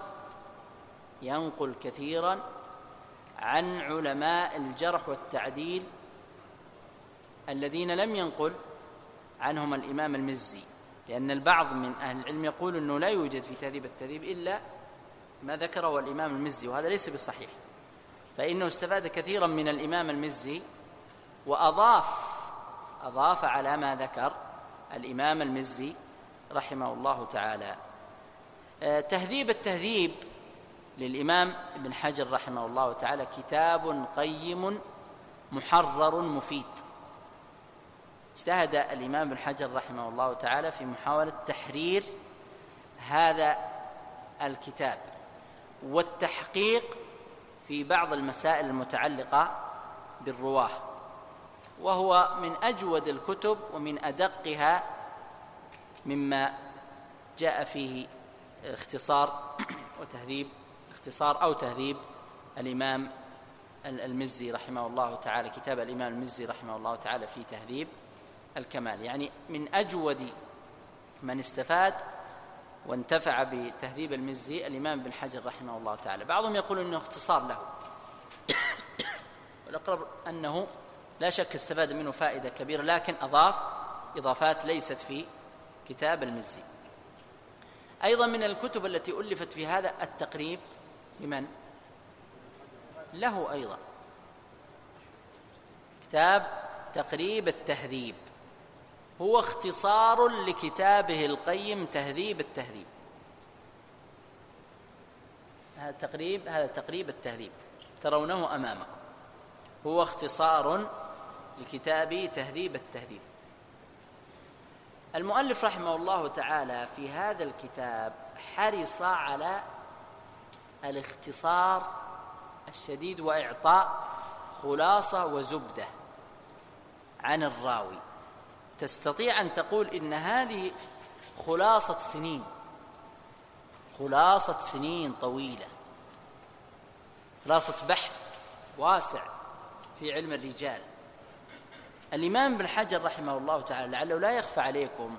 ينقل كثيرا عن علماء الجرح والتعديل الذين لم ينقل عنهم الإمام المزي لأن البعض من أهل العلم يقول إنه لا يوجد في تهذيب التهذيب إلا ما ذكره الإمام المزي وهذا ليس بصحيح. فإنه استفاد كثيرا من الإمام المزي وأضاف أضاف على ما ذكر الإمام المزي رحمه الله تعالى. آه، تهذيب التهذيب للإمام ابن حجر رحمه الله تعالى كتاب قيم محرر مفيد. اجتهد الإمام ابن حجر رحمه الله تعالى في محاولة تحرير هذا الكتاب والتحقيق في بعض المسائل المتعلقة بالرواة وهو من أجود الكتب ومن أدقها مما جاء فيه اختصار وتهذيب اختصار أو تهذيب الإمام المزي رحمه الله تعالى كتاب الإمام المزي رحمه الله تعالى في تهذيب الكمال. يعني من أجود من استفاد وانتفع بتهذيب المزي الإمام بن حجر رحمه الله تعالى. بعضهم يقول إنه اختصار له. والأقرب أنه لا شك استفاد منه فائدة كبيرة لكن أضاف إضافات ليست في كتاب المزي. أيضا من الكتب التي ألفت في هذا التقريب لمن؟ له أيضا. كتاب تقريب التهذيب. هو اختصار لكتابه القيم تهذيب التهذيب. هذا تقريب هذا تقريب التهذيب. ترونه أمامكم. هو اختصار لكتاب تهذيب التهذيب. المؤلف رحمه الله تعالى في هذا الكتاب حرص على الاختصار الشديد وإعطاء خلاصة وزبدة عن الراوي. تستطيع أن تقول إن هذه خلاصة سنين خلاصة سنين طويلة خلاصة بحث واسع في علم الرجال. الإمام ابن حجر رحمه الله تعالى لعله لا يخفى عليكم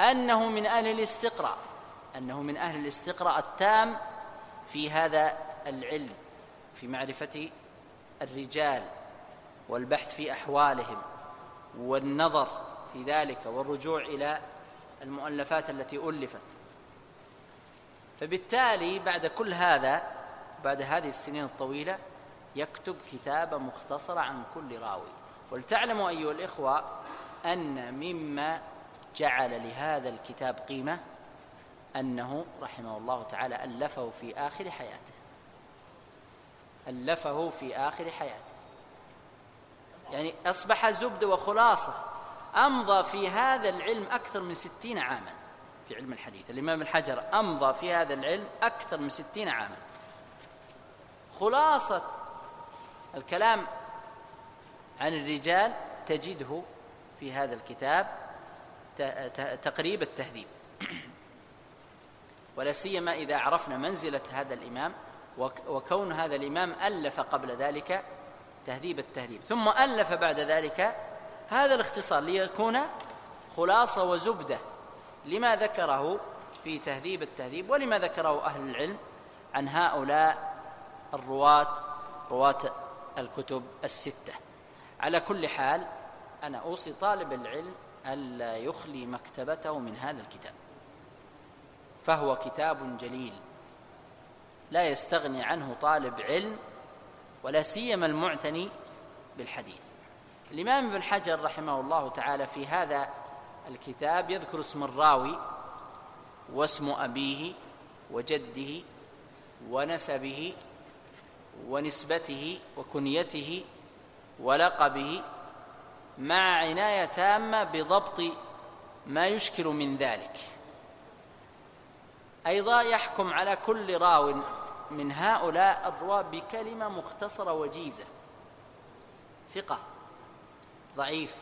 أنه من أهل الاستقراء أنه من أهل الاستقراء التام في هذا العلم في معرفة الرجال والبحث في أحوالهم والنظر في ذلك والرجوع إلى المؤلفات التي ألفت. فبالتالي بعد كل هذا بعد هذه السنين الطويلة يكتب كتابة مختصرة عن كل راوي. ولتعلموا أيها الإخوة أن مما جعل لهذا الكتاب قيمة أنه رحمه الله تعالى ألفه في آخر حياته. ألفه في آخر حياته. يعني أصبح زبدة وخلاصة أمضى في هذا العلم أكثر من ستين عاما. في علم الحديث الإمام الحجر أمضى في هذا العلم أكثر من ستين عاما. خلاصة الكلام عن الرجال تجده في هذا الكتاب تقريب التهذيب. ولا سيما إذا عرفنا منزلة هذا الإمام وكون هذا الإمام ألف قبل ذلك تهذيب التهذيب. ثم ألف بعد ذلك هذا الاختصار ليكون خلاصة وزبدة. لما ذكره في تهذيب التهذيب ولما ذكره أهل العلم عن هؤلاء الرواة رواة الكتب الستة. على كل حال أنا أوصي طالب العلم ألا يخلي مكتبته من هذا الكتاب فهو كتاب جليل. لا يستغني عنه طالب علم ولا سيما المعتني بالحديث. الإمام ابن حجر رحمه الله تعالى في هذا الكتاب يذكر اسم الراوي واسم أبيه وجده ونسبه ونسبته وكنيته ولقبه مع عناية تامة بضبط ما يشكل من ذلك. أيضا يحكم على كل راو من هؤلاء الرواة بكلمة مختصرة وجيزة. ثقة ضعيف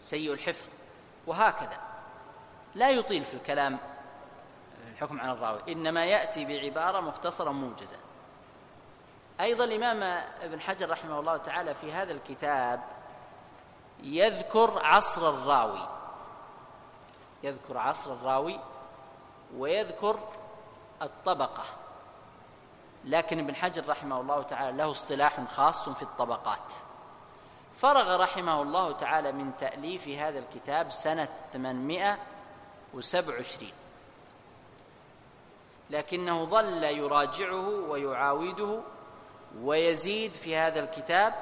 سيء الحفظ وهكذا. لا يطيل في الكلام الحكم على الراوي إنما يأتي بعبارة مختصرة موجزة. أيضا الإمام ابن حجر رحمه الله تعالى في هذا الكتاب يذكر عصر الراوي يذكر عصر الراوي ويذكر الطبقة لكن ابن حجر رحمه الله تعالى له اصطلاح خاص في الطبقات. فرغ رحمه الله تعالى من تأليف هذا الكتاب سنة 827 لكنه ظل يراجعه ويعاوده ويزيد في هذا الكتاب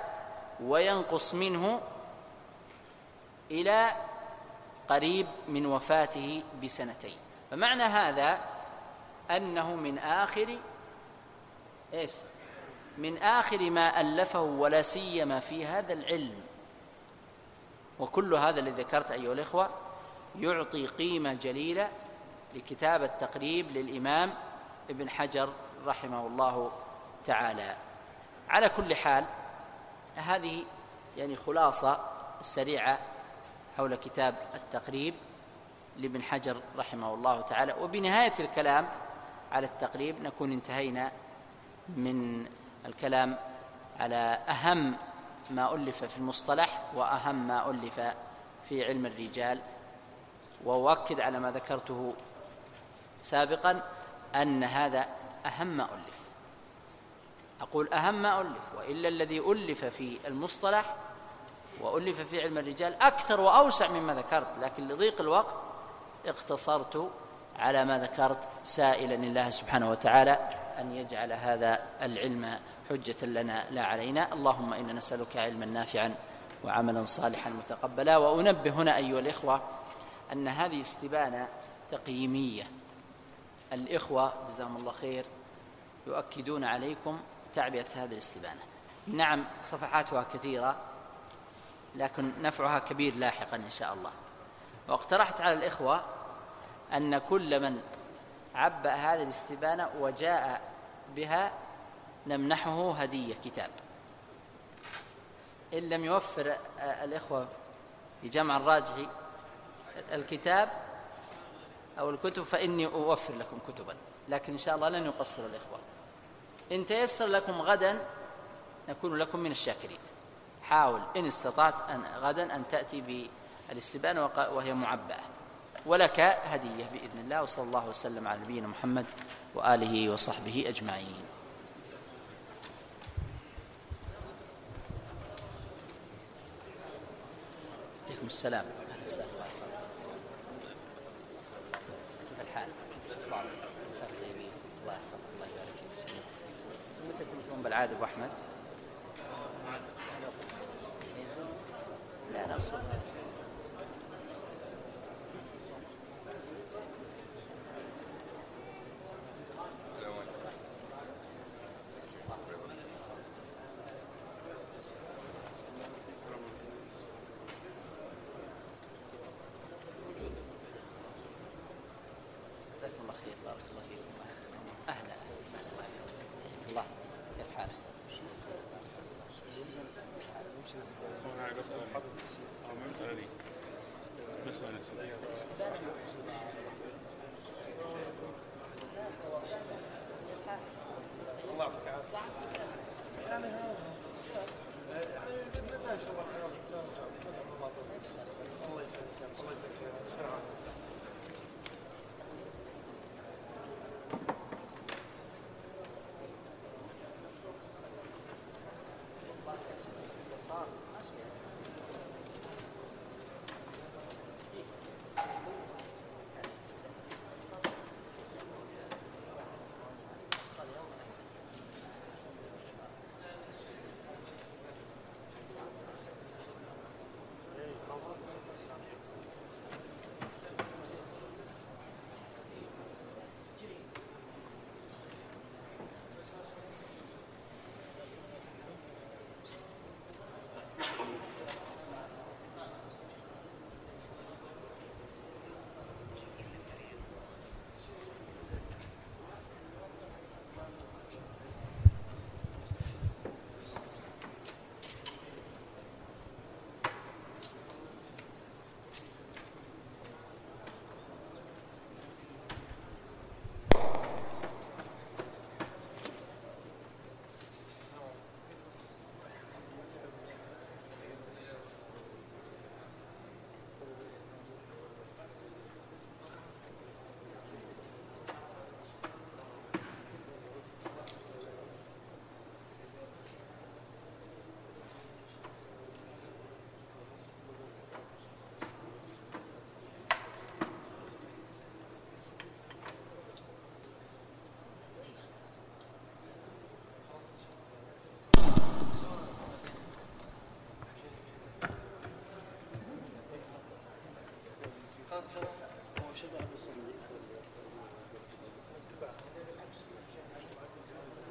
وينقص منه إلى قريب من وفاته بسنتين. فمعنى هذا أنه من آخر إيش؟ من آخر ما ألفه ولا سيما في هذا العلم. وكل هذا الذي ذكرت أيها الإخوة يعطي قيمة جليلة لكتاب التقريب للإمام ابن حجر رحمه الله تعالى. على كل حال هذه يعني خلاصة سريعة حول كتاب التقريب لابن حجر رحمه الله تعالى. وبنهاية الكلام على التقريب نكون انتهينا من الكلام على أهم ما ألف في المصطلح وأهم ما ألف في علم الرجال. وأؤكد على ما ذكرته سابقا أن هذا أهم ما ألف. أقول أهم ما ألف وإلا الذي ألف في المصطلح وألف في علم الرجال أكثر وأوسع مما ذكرت لكن لضيق الوقت اقتصرت على ما ذكرت سائلا الله سبحانه وتعالى أن يجعل هذا العلم حجة لنا لا علينا. اللهم إنا نسألك علما نافعا وعملا صالحا متقبلا. وأنبه هنا أيها الإخوة أن هذه استبانة تقييمية. الإخوة جزاهم الله خير يؤكدون عليكم تعبئة هذه الاستبانة. نعم صفحاتها كثيرة لكن نفعها كبير لاحقا إن شاء الله. واقترحت على الإخوة أن كل من عبأ هذه الاستبانة وجاء بها نمنحه هدية كتاب. إن لم يوفر الإخوة في جمع الراجحي الكتاب أو الكتب فإني أوفر لكم كتبا. لكن إن شاء الله لن يقصر الإخوة. إن تيسر لكم غدا نكون لكم من الشاكرين. حاول إن استطعت أن غدا أن تأتي بالاستبانة وهي معبأة. ولك هدية بإذن الله وصلى الله وسلم على نبينا محمد وآله وصحبه أجمعين. عليكم السلام. وسهلا. هم بالعادة أبو أحمد آه، لا نصر. Exato. شباب سنوات